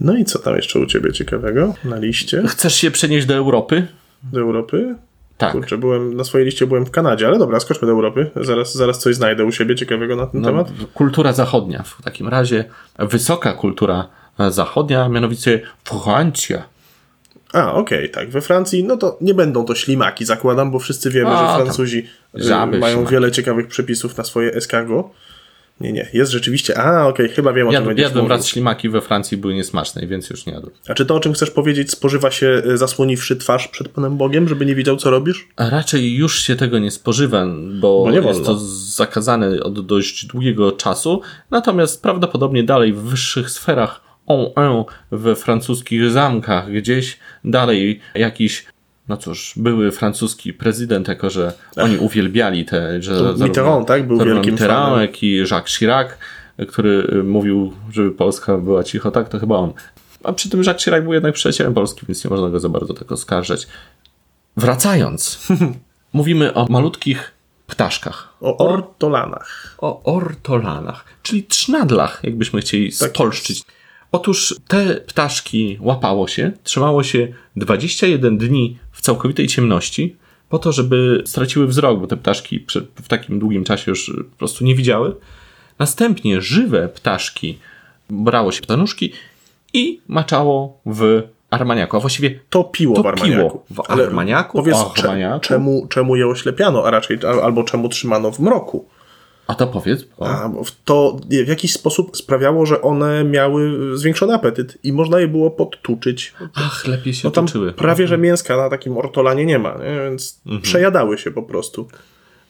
No i co tam jeszcze u ciebie ciekawego na liście Chcesz się przenieść do Europy? do Europy? Tak. Kurczę, byłem, na swojej liście byłem w Kanadzie, ale dobra, skoczmy do Europy. Zaraz, zaraz coś znajdę u siebie ciekawego na ten No, temat. kultura zachodnia w takim razie. Wysoka kultura zachodnia, mianowicie Francja. A, okej, tak. We Francji, no to nie będą to ślimaki, zakładam, bo wszyscy wiemy, A, że Francuzi y, mają ślimaki. wiele ciekawych przepisów na swoje escargot. Nie, nie, jest rzeczywiście. A, okej, chyba wiem o czym Jadł, będziesz jadłem mówił. raz ślimaki we Francji, były niesmaczne, więc już nie jadłem. A czy to, o czym chcesz powiedzieć, spożywa się y, zasłoniwszy twarz przed Panem Bogiem, żeby nie widział, co robisz? A raczej już się tego nie spożywa, bo, Bo nie jest to zakazane od dość długiego czasu. Natomiast prawdopodobnie dalej w wyższych sferach on, on, we francuskich zamkach, gdzieś dalej jakiś, no cóż, były francuski prezydent, jako że oni uwielbiali te, że Mitterrand, tak? Był wielkim Mitterrand, jak i Jacques Chirac, który y, mówił, żeby Polska była cicho, tak, to chyba on. A przy tym Jacques Chirac był jednak przyjacielem Polski, więc nie można go za bardzo tak oskarżać. Wracając, mówimy o malutkich ptaszkach. O ortolanach. O ortolanach, czyli trznadlach, jakbyśmy chcieli Tak spolszczyć. Otóż te ptaszki łapało się, trzymało się 21 dni w całkowitej ciemności, po to, żeby straciły wzrok, bo te ptaszki w takim długim czasie już po prostu nie widziały. Następnie żywe ptaszki brało się ptanuszki i maczało w armaniaku, a właściwie Topiło w Topiło armaniaku. w armaniaku, powiedz, o cze- armaniaku. czemu, czemu je oślepiano, a raczej albo czemu trzymano w mroku. A to powiedz, bo... A, to w jakiś sposób sprawiało, że one miały zwiększony apetyt i można je było podtuczyć. Ach, lepiej się No tam otoczyły. prawie, że mięska na takim ortolanie nie ma, nie? więc Mhm. przejadały się po prostu.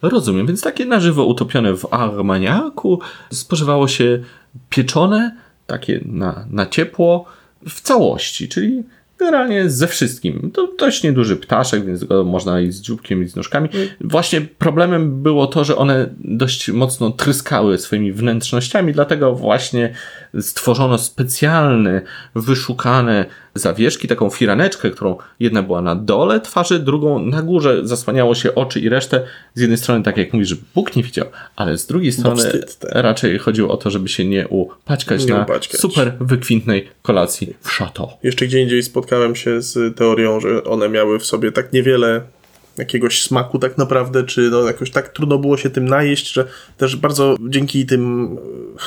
Rozumiem, więc takie na żywo utopione w armaniaku spożywało się pieczone, takie na, na ciepło, w całości, czyli generalnie ze wszystkim. To dość nieduży ptaszek, więc go można i z dzióbkiem, i z nóżkami. Właśnie problemem było to, że one dość mocno tryskały swoimi wnętrznościami, dlatego właśnie stworzono specjalne, wyszukane zawieszki, taką firaneczkę, którą jedna była na dole twarzy, drugą na górze zasłaniało się oczy i resztę. Z jednej strony, tak jak mówisz, Bóg nie widział, ale z drugiej strony wstyd, tak. raczej chodziło o to, żeby się nie upaćkać Nie na upaćkać. super wykwintnej kolacji w chateau. Jeszcze gdzie indziej spotkałem się z teorią, że one miały w sobie tak niewiele jakiegoś smaku tak naprawdę, czy no jakoś tak trudno było się tym najeść, że też bardzo dzięki tym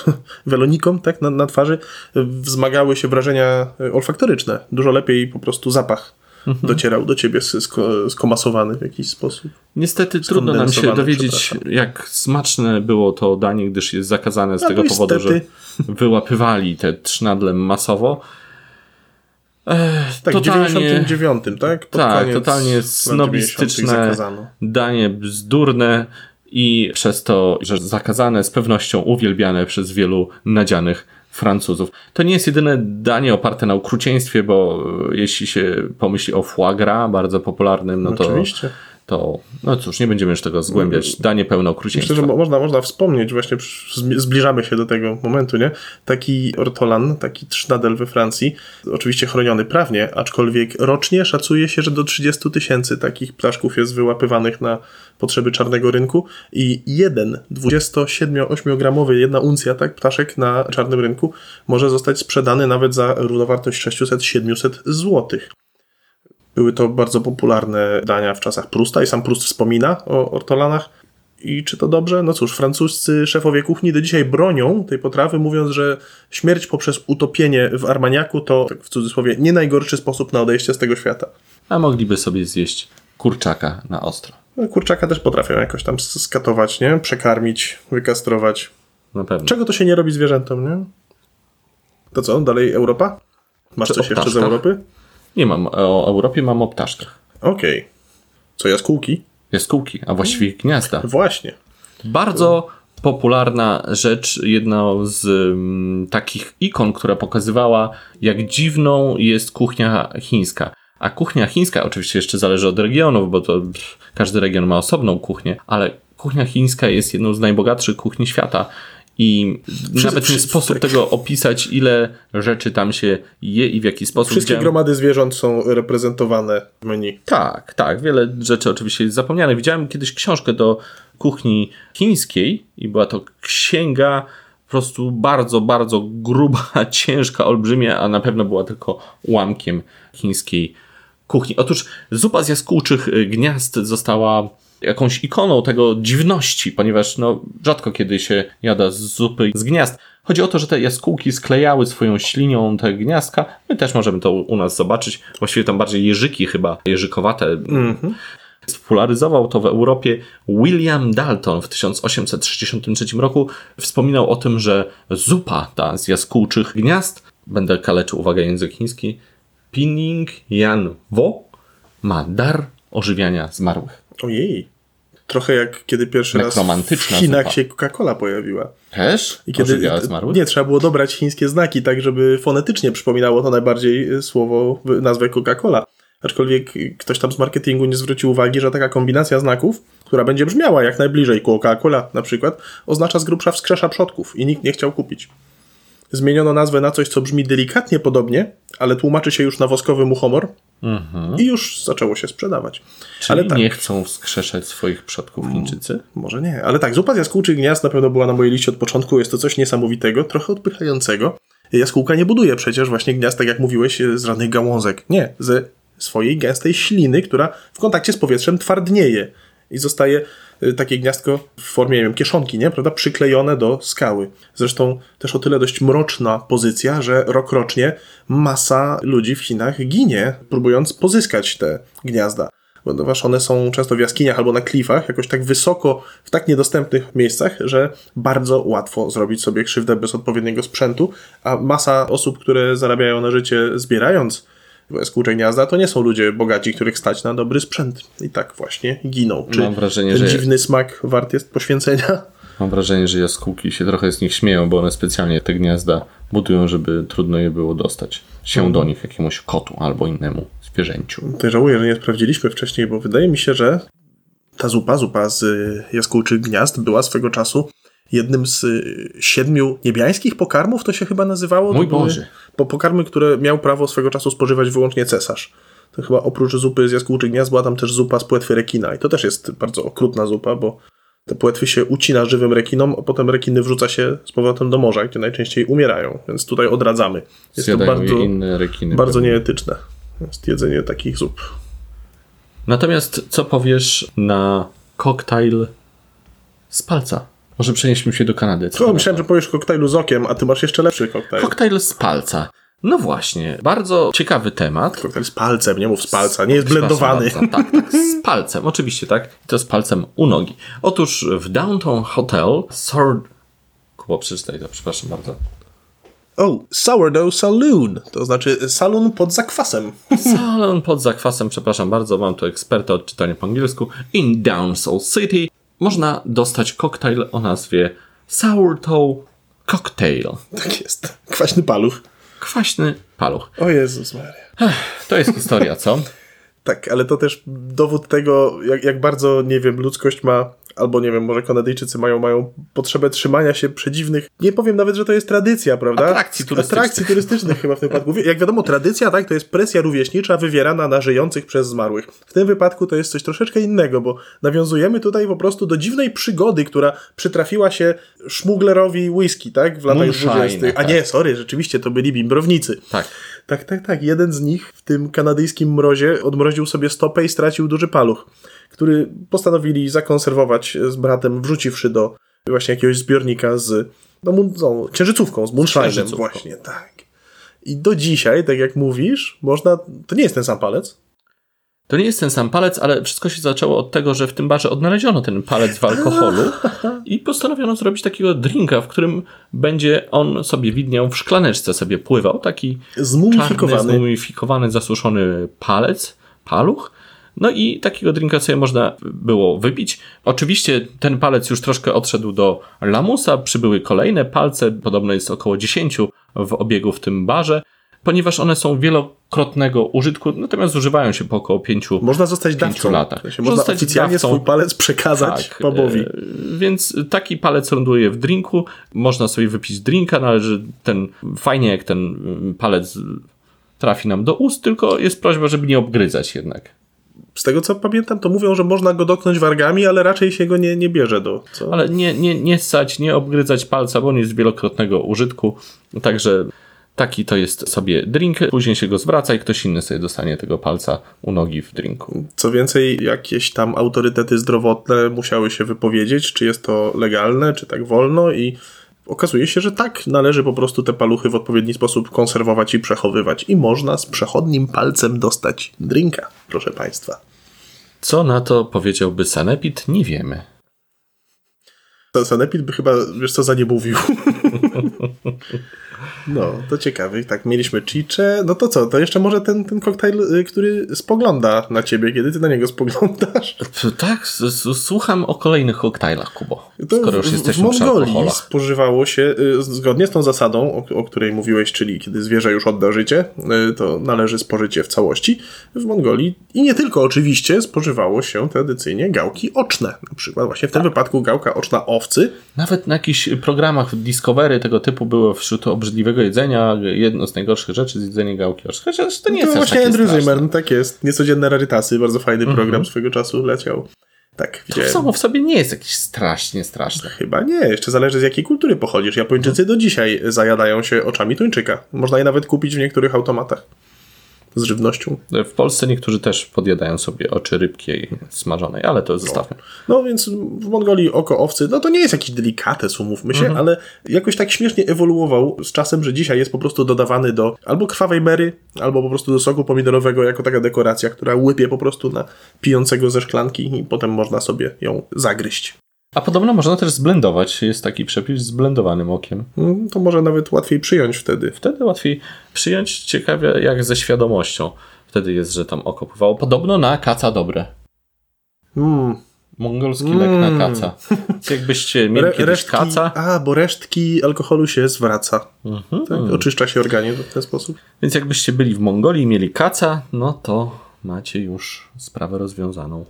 e, welonikom tak, na, na twarzy e, wzmagały się wrażenia e, olfaktoryczne. Dużo lepiej po prostu zapach Mhm. docierał do ciebie sko- skomasowany w jakiś sposób. Niestety trudno nam się dowiedzieć, jak smaczne było to danie, gdyż jest zakazane z No tego to powodu, że niestety. wyłapywali te trznadle masowo. Ech, Tak, w 99, tak? Pod tak, totalnie lat 90. snobistyczne, danie bzdurne i przez to, że zakazane, z pewnością uwielbiane przez wielu nadzianych Francuzów. To nie jest jedyne danie oparte na okrucieństwie, bo e, jeśli się pomyśli o foie gras, bardzo popularnym, no to, Oczywiście. To no cóż, nie będziemy już tego zgłębiać. Danie pełne okrucieństwa. Myślę, że mo- można, można wspomnieć, właśnie zbliżamy się do tego momentu, nie? Taki ortolan, taki trznadel we Francji, oczywiście chroniony prawnie, aczkolwiek rocznie szacuje się, że do 30 tysięcy takich ptaszków jest wyłapywanych na potrzeby czarnego rynku i jeden 27-8 gramowy, jedna uncja, tak, ptaszek na czarnym rynku może zostać sprzedany nawet za równowartość 600-700 złotych. Były to bardzo popularne dania w czasach Prusta i sam Prust wspomina o ortolanach. I czy to dobrze? No cóż, francuscy szefowie kuchni do dzisiaj bronią tej potrawy, mówiąc, że śmierć poprzez utopienie w armaniaku to, tak w cudzysłowie, nie najgorszy sposób na odejście z tego świata. A mogliby sobie zjeść kurczaka na ostro. No, kurczaka też potrafią jakoś tam skatować, nie? Przekarmić, wykastrować. Na pewno. Czego to się nie robi zwierzętom, nie? To co, dalej Europa? Masz Czy coś jeszcze z? Europy? Nie mam o Europie, mam o ptaszkach. Okej. Co, jaskółki? Jaskółki, a właściwie gniazda. Właśnie. Bardzo popularna rzecz, jedna z mm, takich ikon, która pokazywała, jak dziwną jest kuchnia chińska. A kuchnia chińska oczywiście jeszcze zależy od regionów, bo to pff, każdy region ma osobną kuchnię, ale kuchnia chińska jest jedną z najbogatszych kuchni świata. I nawet nie sposób tak. tego opisać, ile rzeczy tam się je i w jaki sposób. Wszystkie Widziałem- gromady zwierząt są reprezentowane w menu. tak, tak. Wiele rzeczy oczywiście jest zapomniane. Widziałem kiedyś książkę do kuchni chińskiej i była to księga po prostu bardzo, bardzo gruba, ciężka, olbrzymia, a na pewno była tylko ułamkiem chińskiej kuchni. Otóż zupa z jaskółczych y, gniazd została jakąś ikoną tego dziwności, ponieważ no, rzadko kiedy się jada z zupy z gniazd. Chodzi o to, że te jaskółki sklejały swoją ślinią te gniazdka. My też możemy to u nas zobaczyć. Właściwie tam bardziej jeżyki chyba, jeżykowate. Spopularyzował to w Europie William Dalton w 1863 roku. Wspominał o tym, że zupa ta z jaskółczych gniazd, będę kaleczył, uwaga, język chiński, Pining Yan Wo, ma dar ożywiania zmarłych. Ojej. Trochę jak kiedy pierwszy raz w Chinach zupa. się Coca-Cola pojawiła. Też? I kiedy nie trzeba było dobrać chińskie znaki, tak żeby fonetycznie przypominało to najbardziej y, słowo, nazwę Coca-Cola. Aczkolwiek ktoś tam z marketingu nie zwrócił uwagi, że taka kombinacja znaków, która będzie brzmiała jak najbliżej Coca-Cola na przykład, oznacza z grubsza wskrzesza przodków i nikt nie chciał kupić. Zmieniono nazwę na coś, co brzmi delikatnie podobnie, ale tłumaczy się już na woskowy muchomor i już zaczęło się sprzedawać. Mhm. Czyli ale tak, nie chcą wskrzeszać swoich przodków Chińczycy? może nie, ale tak, zupa z jaskółczych gniazd na pewno była na mojej liście od początku. Jest to coś niesamowitego, trochę odpychającego. Jaskółka nie buduje przecież właśnie gniazd, tak jak mówiłeś, z żadnych gałązek. Nie, ze swojej gęstej śliny, która w kontakcie z powietrzem twardnieje i zostaje takie gniazdko w formie, nie wiem, kieszonki, nie? Prawda? Przyklejone do skały. Zresztą też o tyle dość mroczna pozycja, że rok rocznie masa ludzi w Chinach ginie, próbując pozyskać te gniazda ponieważ one są często w jaskiniach albo na klifach, jakoś tak wysoko, w tak niedostępnych miejscach, że bardzo łatwo zrobić sobie krzywdę bez odpowiedniego sprzętu, a masa osób, które zarabiają na życie zbierając jaskółcze gniazda, to nie są ludzie bogaci, których stać na dobry sprzęt. I tak właśnie giną. Czy Mam wrażenie, ten że- dziwny smak wart jest poświęcenia? Mam wrażenie, że jaskółki się trochę z nich śmieją, bo one specjalnie te gniazda budują, żeby trudno je było dostać się do nich jakiemuś kotu albo innemu zwierzęciu. To żałuję, że nie sprawdziliśmy wcześniej, bo wydaje mi się, że ta zupa, zupa z jaskółczych gniazd była swego czasu jednym z y, siedmiu niebiańskich pokarmów, to się chyba nazywało. Mój Boże. Po pokarmy, które miał prawo swego czasu spożywać wyłącznie cesarz. To chyba oprócz zupy z jaskółczych gniazd była tam też zupa z płetwy rekina i to też jest bardzo okrutna zupa, bo te płetwy się ucina żywym rekinom, a potem rekiny wrzuca się z powrotem do morza, gdzie najczęściej umierają, więc tutaj odradzamy. Jest Zjadają to bardzo, inne rekiny. bardzo pewnie. nieetyczne. Jest jedzenie takich zup. Natomiast co powiesz na koktajl z palca? Może przenieśmy się do Kanady. Co myślałem, że powiesz koktajlu z okiem, a ty masz jeszcze lepszy koktajl. Koktajl z palca. No właśnie, bardzo ciekawy temat. koktajl z palcem, nie mów z palca, nie jest blendowany. Bardzo. Tak, tak, z palcem, oczywiście, tak. I to z palcem u nogi. Otóż w Downtown Hotel Sword... Kubo, przeczytaj to, przepraszam bardzo. O, sourdough saloon, to znaczy salon pod zakwasem. Salon pod zakwasem, przepraszam bardzo, mam tu eksperta od czytania po angielsku. In Downsall City można dostać koktajl o nazwie Sourdough Cocktail. Tak jest. Kwaśny paluch. Kwaśny paluch. O Jezus Maria. To jest historia, co? Tak, ale to też dowód tego, jak, jak bardzo, nie wiem, ludzkość ma, albo nie wiem, może Kanadyjczycy mają, mają potrzebę trzymania się przedziwnych, nie powiem nawet, że to jest tradycja, prawda? Atrakcji turystycznych. Atrakcji turystycznych chyba w tym wypadku. Jak wiadomo, tradycja, tak, to jest presja rówieśnicza wywierana na żyjących przez zmarłych. W tym wypadku to jest coś troszeczkę innego, bo nawiązujemy tutaj po prostu do dziwnej przygody, która przytrafiła się szmuglerowi whisky, tak, w latach Moonshine, 20. A tak. nie, sorry, rzeczywiście to byli bimbrownicy. Tak. Tak, tak, tak. Jeden z nich w tym kanadyjskim mrozie odmroził sobie stopę i stracił duży paluch, który postanowili zakonserwować z bratem, wrzuciwszy do właśnie jakiegoś zbiornika z no, no, księżycówką, z księżycówką. właśnie, tak. I do dzisiaj, tak jak mówisz, można... To nie jest ten sam palec. To nie jest ten sam palec, ale wszystko się zaczęło od tego, że w tym barze odnaleziono ten palec w alkoholu i postanowiono zrobić takiego drinka, w którym będzie on sobie widniał w szklaneczce, sobie pływał. Taki czarny, Zmumifikowany. zmumifikowany, zasuszony palec, paluch. No i takiego drinka sobie można było wypić. Oczywiście ten palec już troszkę odszedł do lamusa, przybyły kolejne palce, podobno jest około 10 w obiegu w tym barze, ponieważ one są wielokrotnego użytku, natomiast zużywają się po około 5 Można zostać pięciu dawcą. latach. Sensie Można Zostać oficjalnie dawcą. swój palec przekazać pubowi. e, Więc taki palec ląduje w drinku. Można sobie wypić drinka, należy ten, fajnie jak ten mm, palec trafi nam do ust, tylko jest prośba, żeby nie obgryzać jednak. Z tego co pamiętam, to mówią, że można go dotknąć wargami, ale raczej się go nie, nie bierze do... Co? Ale nie, nie, nie ssać, nie obgryzać palca, bo on jest wielokrotnego użytku. Także taki to jest sobie drink. Później się go zwraca i ktoś inny sobie dostanie tego palca u nogi w drinku. Co więcej, jakieś tam autorytety zdrowotne musiały się wypowiedzieć, czy jest to legalne, czy tak wolno i okazuje się, że tak, należy po prostu te paluchy w odpowiedni sposób konserwować i przechowywać. I można z przechodnim palcem dostać drinka, proszę Państwa. Co na to powiedziałby Sanepid? Nie wiemy. Sanepid by chyba, wiesz co, za nie mówił. No, to ciekawe. Tak, mieliśmy chicze. No to co, to jeszcze może ten, ten koktajl, y, który spogląda na ciebie, kiedy ty na niego spoglądasz. Tak, słucham o kolejnych koktajlach, Kubo. To Skoro już w, w jesteśmy przy Mongolii spożywało się y, zgodnie z tą zasadą, o, o której mówiłeś, czyli kiedy zwierzę już odda życie, y, to należy spożyć je w całości. W Mongolii i nie tylko oczywiście spożywało się tradycyjnie gałki oczne. Na przykład właśnie w Tak. tym wypadku gałka oczna owcy. Nawet na jakichś programach Discovery tego typu było wśród obrzydliwego jedzenia jedno z najgorszych rzeczy z jedzenia gałki. Chociaż to nie to jest aż właśnie takie Andrew. Zimmern, tak jest. Niecodzienne rarytasy, bardzo fajny program swego czasu leciał. Tak, To samo w sobie nie jest jakieś strasznie straszne. Chyba nie, jeszcze zależy z jakiej kultury pochodzisz. Japończycy do dzisiaj zajadają się oczami tuńczyka. Można je nawet kupić w niektórych automatach. Z żywnością. W Polsce niektórzy też podjadają sobie oczy rybki smażonej, ale to zostawmy. No więc w Mongolii oko owcy, no to nie jest jakiś delikates, umówmy się, Mhm. ale jakoś tak śmiesznie ewoluował z czasem, że dzisiaj jest po prostu dodawany do albo krwawej mery, albo po prostu do soku pomidorowego jako taka dekoracja, która łypie po prostu na pijącego ze szklanki i potem można sobie ją zagryźć. A podobno można też zblendować. Jest taki przepis z blendowanym okiem. Mm, To może nawet łatwiej przyjąć wtedy. Wtedy łatwiej przyjąć. Ciekawie jak ze świadomością. Wtedy jest, że tam oko pływało. Podobno na kaca dobre. Mm. Mongolski lek na kaca. Więc Jakbyście mieli Re- kiedyś resztki, kaca, A, bo resztki alkoholu się zwraca. Mhm. Tak? Oczyszcza się organizm w ten sposób. więc jakbyście byli w Mongolii i mieli kaca, no to macie już sprawę rozwiązaną.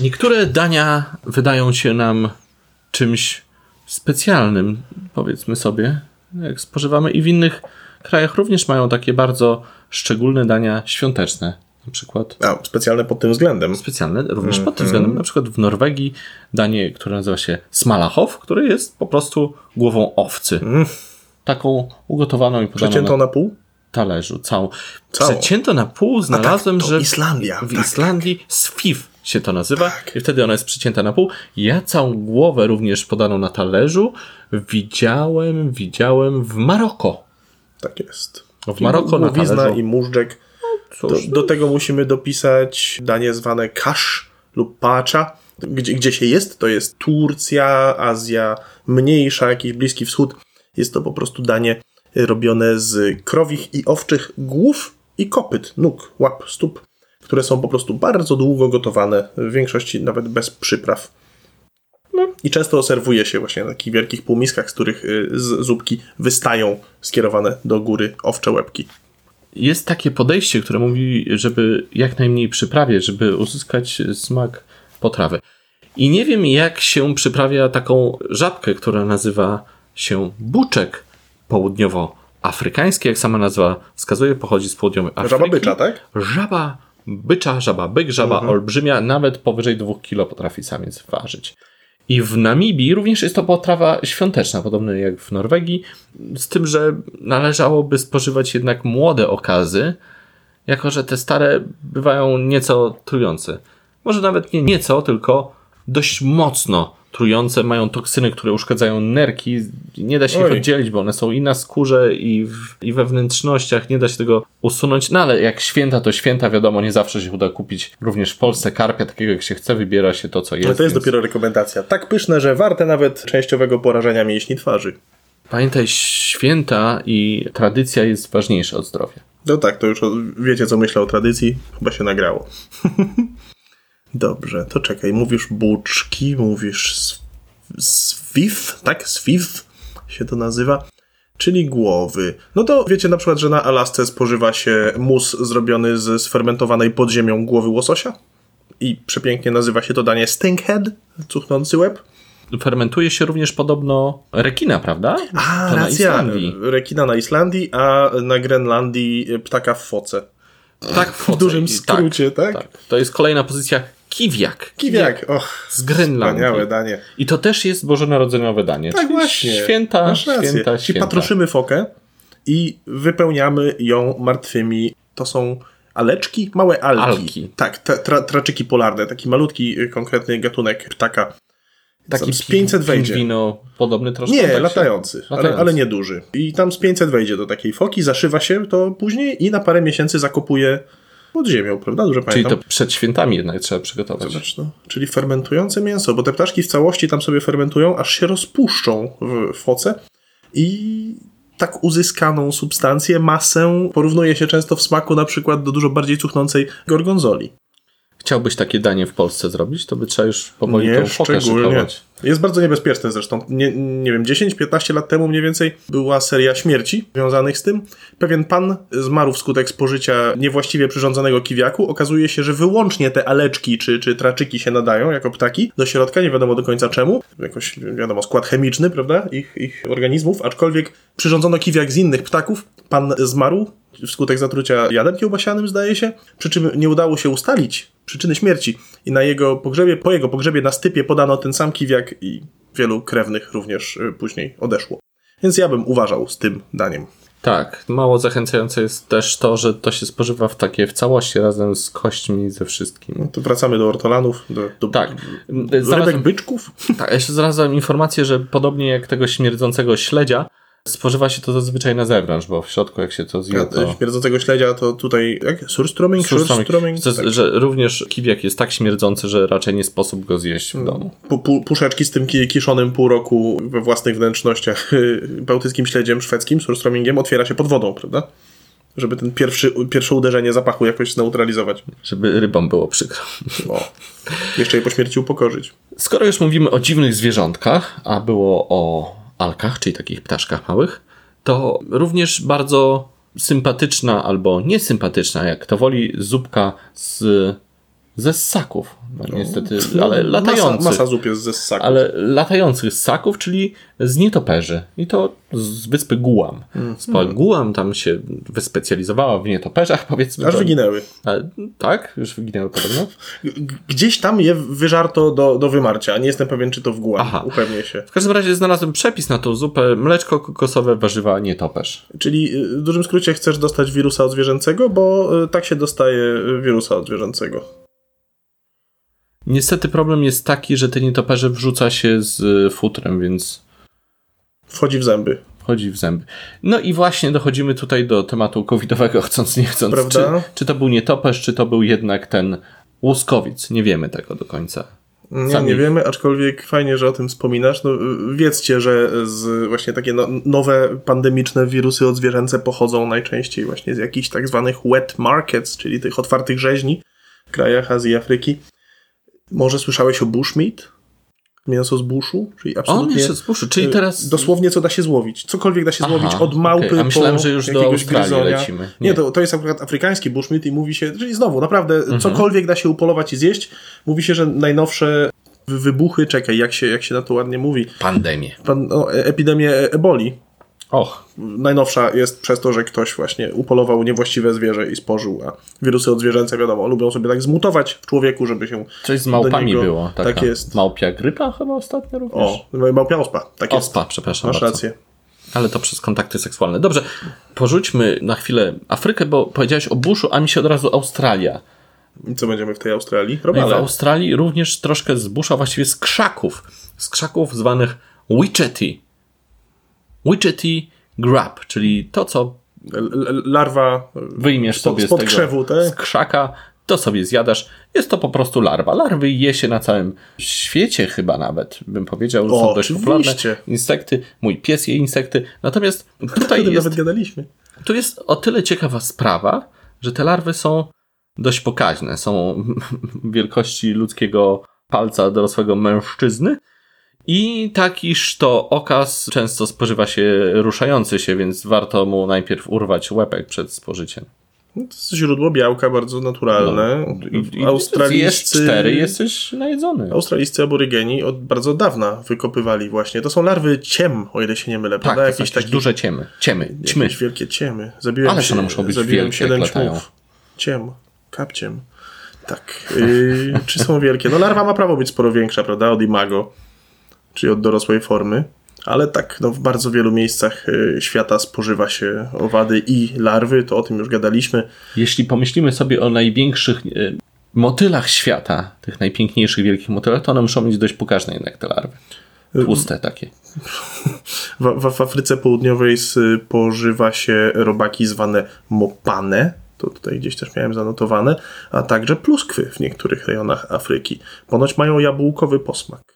Niektóre dania wydają się nam czymś specjalnym, powiedzmy sobie, jak spożywamy, i w innych krajach również mają takie bardzo szczególne dania świąteczne. Na przykład A, specjalne pod tym względem. specjalne również pod tym względem. Na przykład w Norwegii danie, które nazywa się smalachow, które jest po prostu głową owcy. Taką ugotowaną i podaną Przecięto na na pół? talerzu. Całą. Całą. Przecięto na pół znalazłem, tak, że Islandia, w tak, Islandii sfiw się to nazywa Tak. i wtedy ona jest przecięta na pół. Ja całą głowę również podaną na talerzu widziałem, widziałem w Maroko. Tak jest. W Maroko na Głowizna talerzu. i móżdżek. Do, Cóż, do tego musimy dopisać danie zwane kasz lub pacza. Gdzie, gdzie się jest, to jest Turcja, Azja Mniejsza, jakiś Bliski Wschód. Jest to po prostu danie robione z krowich i owczych głów i kopyt, nóg, łap, stóp, które są po prostu bardzo długo gotowane, w większości nawet bez przypraw. No. I często serwuje się właśnie na takich wielkich półmiskach, z których y, z zupki wystają skierowane do góry owcze łebki. jest takie podejście, które mówi, żeby jak najmniej przyprawiać, żeby uzyskać smak potrawy. I nie wiem, jak się przyprawia taką żabkę, która nazywa się buczek południowoafrykański, jak sama nazwa wskazuje, pochodzi z południowej Afryki. Żaba bycza, tak? Żaba bycza, żaba byk, żaba olbrzymia, nawet powyżej 2 kg potrafi samiec ważyć. I w Namibii również jest to potrawa świąteczna, podobno jak w Norwegii, z tym, że należałoby spożywać jednak młode okazy, jako że te stare bywają nieco trujące. Może nawet nie nieco, tylko dość mocno trujące, mają toksyny, które uszkadzają nerki. Nie da się ich Oj. oddzielić, bo one są i na skórze, i, w, i we wnętrznościach. Nie da się tego usunąć. No ale jak święta, to święta, wiadomo, nie zawsze się uda kupić również w Polsce karpia, takiego jak się chce, wybiera się to, co jest. Ale to jest więc dopiero rekomendacja. Tak pyszne, że warte nawet częściowego porażenia mięśni twarzy. Pamiętaj, święta i tradycja jest ważniejsza od zdrowia. No tak, to już wiecie, co myślę o tradycji. Chyba się nagrało. Dobrze, to czekaj. Mówisz buczki, mówisz s- swiw, tak? Swiw się to nazywa. Czyli głowy. No to wiecie na przykład, że na Alasce spożywa się mus zrobiony z sfermentowanej pod ziemią głowy łososia? I przepięknie nazywa się to danie stinkhead, cuchnący łeb. Fermentuje się również podobno rekina, prawda? A, to na racja. Islandii. Rekina na Islandii, a na Grenlandii ptaka w foce. Tak, w, dużym i- skrócie, tak? tak? To jest kolejna pozycja kiwiak. Kiwiak, och, z Grenlandii. wspaniałe danie. I to też jest bożonarodzeniowe danie. Tak właśnie. Święta, rację. święta, Czyli święta. patroszymy fokę i wypełniamy ją martwymi. To są aleczki? Małe alki. Alki. Tak, tra, tra, traczyki polarne. Taki malutki, y, konkretny gatunek ptaka. Taki z 500 wejdzie. Wino podobny troszkę. Nie, latający, Ale, Latający. ale nie duży. I tam z 500 wejdzie do takiej foki, zaszywa się to później i na parę miesięcy zakopuje pod ziemią, prawda? Dobrze Czyli pamiętam. to przed świętami jednak trzeba przygotować. Zobacz, no. Czyli fermentujące mięso, bo te ptaszki w całości tam sobie fermentują, aż się rozpuszczą w foce i tak uzyskaną substancję, masę porównuje się często w smaku na przykład do dużo bardziej cuchnącej gorgonzoli. Chciałbyś takie danie w Polsce zrobić, to by trzeba już powoli tą Nie, fokę szczególnie. szykować. Jest bardzo niebezpieczne zresztą. Nie, nie wiem, 10-15 lat temu mniej więcej była seria śmierci związanych z tym. Pewien pan zmarł wskutek spożycia niewłaściwie przyrządzonego kiwiaku. Okazuje się, że wyłącznie te aleczki czy, czy traczyki się nadają jako ptaki do środka, nie wiadomo do końca czemu. Jakoś, wiadomo, skład chemiczny, prawda, ich, ich organizmów, aczkolwiek przyrządzono kiwiak z innych ptaków. Pan zmarł wskutek zatrucia jadem kiełbasianym, zdaje się, przy czym nie udało się ustalić przyczyny śmierci i na jego pogrzebie, po jego pogrzebie na stypie podano ten sam kiwiak i wielu krewnych również y, później odeszło. Więc ja bym uważał z tym daniem. Tak, mało zachęcające jest też to, że to się spożywa w takie w całości razem z kośćmi ze wszystkim. No to wracamy do ortolanów, do, do Tak. do rybek byczków. tak, jeszcze znalazłem informację, że podobnie jak tego śmierdzącego śledzia, spożywa się to zazwyczaj na zewnątrz, bo w środku jak się to zje, to... Śmierdzącego śledzia to tutaj, jak? Surströmming? To- Tak. Że również kiwiak jest tak śmierdzący, że raczej nie sposób go zjeść w domu. Pu- pu- Puszeczki z tym ki- kiszonym pół roku we własnych wnętrznościach bałtyckim śledziem szwedzkim, surströmmingiem, otwiera się pod wodą, prawda? Żeby ten pierwszy, pierwsze uderzenie zapachu jakoś zneutralizować. Żeby rybom było przykro. O. Jeszcze je po śmierci upokorzyć. Skoro już mówimy o dziwnych zwierzątkach, a było o alkach, czyli takich ptaszkach małych, to również bardzo sympatyczna albo niesympatyczna, jak to woli, zupka z, ze ssaków. No, niestety, ale latających. Masa, masa zup jest ze ssaków. ale latających ssaków, czyli z nietoperzy. I to z wyspy Guam. Wyspa Guam tam się wyspecjalizowała w nietoperzach, powiedzmy. Aż to- wyginęły. Ale, tak? Już wyginęły podobno? Gdzieś tam je wyżarto do, do wymarcia, a nie jestem pewien, czy to w Guam. Aha. Upewnię się. W każdym razie znalazłem przepis na tą zupę. Mleczko kokosowe, warzywa, nietoperz. Czyli y, w dużym skrócie chcesz dostać wirusa od zwierzęcego, bo y, tak się dostaje y, wirusa od zwierzęcego. Niestety problem jest taki, że te nietoperze wrzuca się z y, futrem, więc Wchodzi w zęby. wchodzi w zęby. No i właśnie dochodzimy tutaj do tematu covidowego, chcąc nie chcąc. Prawda? Czy, czy to był nietoperz, czy to był jednak ten łuskowiec? Nie wiemy tego do końca. Nie, Sami- nie wiemy, aczkolwiek fajnie, że o tym wspominasz. No, wiedzcie, że z właśnie takie no, nowe pandemiczne wirusy odzwierzęce pochodzą najczęściej właśnie z jakichś tak zwanych wet markets, czyli tych otwartych rzeźni w krajach Azji i Afryki. Może słyszałeś o bushmeat? Mięso z buszu? Czyli O, absolutnie... jeszcze z buszu, czyli y, teraz... Dosłownie co da się złowić. Cokolwiek da się Aha, złowić od małpy okej. A myślałem, po że już do jakiegoś Australii gryzonia. lecimy. Nie, Nie. to, to jest akurat afrykański bushmeat i mówi się, czyli znowu, naprawdę Mhm. cokolwiek da się upolować i zjeść. Mówi się, że najnowsze wy- wybuchy, czekaj, jak się, jak się na to ładnie mówi, Pandemię. pan, no, e- epidemię e- eboli. Och, Najnowsza jest przez to, że ktoś właśnie upolował niewłaściwe zwierzę i spożył, a wirusy odzwierzęce, wiadomo, lubią sobie tak zmutować w człowieku, żeby się... coś z małpami niego- było. Taka Tak jest. Małpia grypa chyba ostatnio również? O, małpia ospa, tak jest. Ospa, przepraszam Masz bardzo. rację. Ale to przez kontakty seksualne. Dobrze, porzućmy na chwilę Afrykę, bo powiedziałeś o buszu, a mi się od razu Australia. I co będziemy w tej Australii? No w. Australii również troszkę z busza, właściwie z krzaków. Z krzaków zwanych witchetty. Witchetty grub, czyli to, co larwa wyjmiesz Spod- sobie z tego krzewu, tak? z krzaka, to sobie zjadasz. Jest to po prostu larwa. Larwy je się na całym świecie chyba nawet, bym powiedział. O, są dość popularne. Insekty. Mój pies je insekty. Natomiast tutaj jest, nawet gadaliśmy. tu jest o tyle ciekawa sprawa, że te larwy są dość pokaźne. Są wielkości ludzkiego palca dorosłego mężczyzny. I takiż to okaz często spożywa się ruszający się, więc warto mu najpierw urwać łepek przed spożyciem. No, to jest źródło białka bardzo naturalne. No. I, Australijscy, cztery, jesteś najedzony. Australijscy aborygeni od bardzo dawna wykopywali właśnie. To są larwy ciem, o ile się nie mylę, Tak, prawda? Jakieś takie duże ciemy. Ciemy, ćmy. Jakieś wielkie ciemy. Zabiłem Ależ się- one muszą być zabiłem wielkie, siedem jak latają. ćmów. Ciem, kapciem. Tak. Yy, czy są wielkie? No larwa ma prawo być sporo większa, prawda? Od imago, czyli od dorosłej formy. Ale tak, no, w bardzo wielu miejscach y, świata spożywa się owady i larwy, to o tym już gadaliśmy. Jeśli pomyślimy sobie o największych e, motylach świata, tych najpiękniejszych wielkich motylach, to one muszą mieć dość pokaźne jednak te larwy. Tłuste takie. W, w, w Afryce Południowej spożywa się robaki zwane mopane, to tutaj gdzieś też miałem zanotowane, a także pluskwy w niektórych rejonach Afryki. Ponoć mają jabłkowy posmak.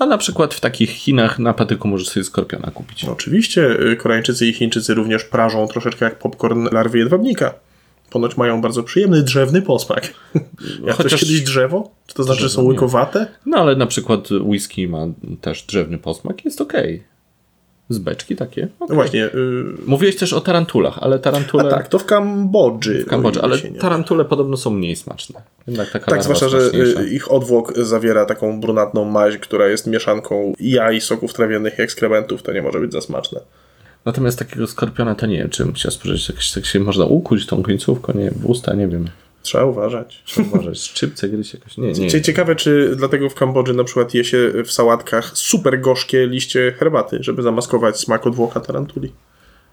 A na przykład w takich Chinach na patyku możesz sobie skorpiona kupić. Oczywiście y, Koreańczycy i Chińczycy również prażą troszeczkę jak popcorn larwy jedwabnika. Ponoć mają bardzo przyjemny drzewny posmak. Jak Chociaż- Chociaż... kiedyś drzewo? Czy to znaczy, że są łykowate? No ale na przykład whisky ma też drzewny posmak, jest okej. Z beczki takie. No okej. właśnie. y, Mówiłeś też o tarantulach, ale tarantule... A tak, to w Kambodży. W Kambodży, ile ale się tarantule podobno są mniej smaczne. Jednak taka Tak, zwłaszcza, że y, ich odwłok zawiera taką brunatną maź, która jest mieszanką jaj, soków trawiennych i ekskrementów. To nie może być za smaczne. Natomiast takiego skorpiona to nie wiem, czy bym chciał spożyć. Tak, tak się można ukuć tą końcówką, nie wiem, w usta, nie wiem. Trzeba uważać. Może szczypce gryźć jakoś, nie, nie. Cie- Ciekawe, czy dlatego w Kambodży na przykład je się w sałatkach super gorzkie liście herbaty, żeby zamaskować smak odwłoka tarantuli.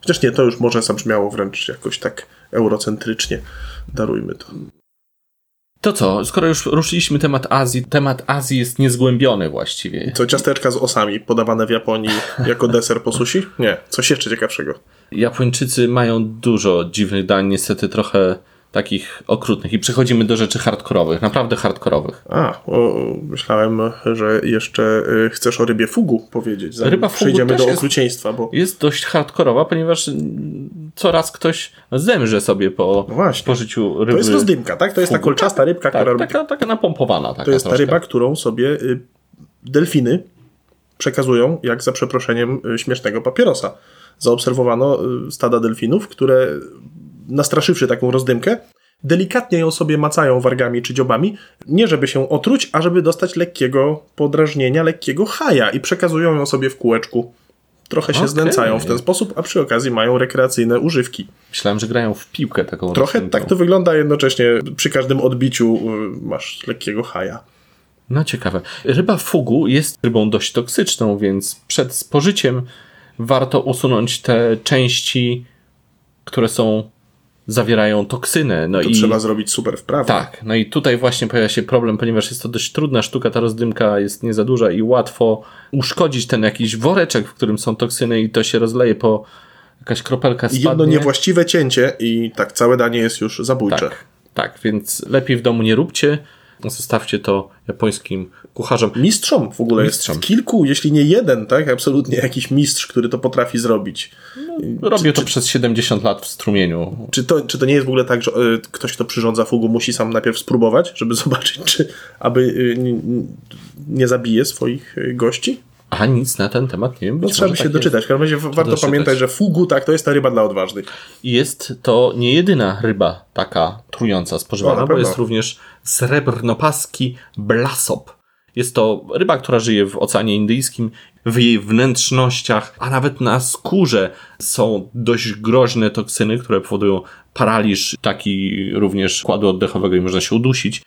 Chociaż nie, to już może zabrzmiało wręcz jakoś tak eurocentrycznie. Darujmy to. To co, skoro już ruszyliśmy temat Azji, temat Azji jest niezgłębiony właściwie. Co, ciasteczka z osami podawane w Japonii jako deser po sushi? Nie, coś jeszcze ciekawszego. Japończycy mają dużo dziwnych dań, niestety trochę takich okrutnych. I przechodzimy do rzeczy hardkorowych, naprawdę hardkorowych. A, o, myślałem, że jeszcze y, chcesz o rybie fugu powiedzieć, zanim Ryba fugu przejdziemy do jest- okrucieństwa, bo Jest dość hardkorowa, ponieważ mm, coraz ktoś zemrze sobie po No właśnie. spożyciu ryby. to jest rozdymka, tak? To jest ta fugu. kolczasta rybka, która Tak, robi... taka, taka napompowana. Taka To jest ta troszkę. ryba, którą sobie y, delfiny przekazują, jak za przeproszeniem y, śmiesznego papierosa. Zaobserwowano stada delfinów, które nastraszywszy taką rozdymkę, delikatnie ją sobie macają wargami czy dziobami, nie żeby się otruć, a żeby dostać lekkiego podrażnienia, lekkiego haja i przekazują ją sobie w kółeczku. Trochę się Okej. znęcają w ten sposób, a przy okazji mają rekreacyjne używki. Myślałem, że grają w piłkę taką Trochę tak to wygląda jednocześnie. Przy każdym odbiciu y, masz lekkiego haja. No ciekawe. Ryba fugu jest rybą dość toksyczną, więc przed spożyciem warto usunąć te części, które są zawierają toksynę. No To i trzeba zrobić super wprawę. tak, no i tutaj właśnie pojawia się problem, ponieważ jest to dość trudna sztuka, ta rozdymka jest nie za duża i łatwo uszkodzić ten jakiś woreczek, w którym są toksyny i to się rozleje po jakaś kropelka I spadnie. jedno niewłaściwe cięcie i tak całe danie jest już zabójcze. Tak, tak, więc lepiej w domu nie róbcie. Zostawcie to japońskim kucharzom. Mistrzom w ogóle Mistrzom. jest kilku, jeśli nie jeden, tak? Absolutnie jakiś mistrz, który to potrafi zrobić. Robię to przez 70 lat w strumieniu. Czy to, czy to nie jest w ogóle tak, że y, ktoś, kto przyrządza fugu, musi sam najpierw spróbować, żeby zobaczyć, czy aby y, nie zabije swoich y, gości? A nic na ten temat nie wiem. No trzeba by może się tak doczytać. W każdym razie warto doczytać. pamiętać, że fugu, tak, to jest ta ryba dla odważnych. Jest. to nie jedyna ryba taka trująca spożywana, na bo jest również srebrnopaski blasop. Jest to ryba, która żyje w Oceanie Indyjskim, w jej wnętrznościach, a nawet na skórze są dość groźne toksyny, które powodują paraliż, taki również układu oddechowego i można się udusić.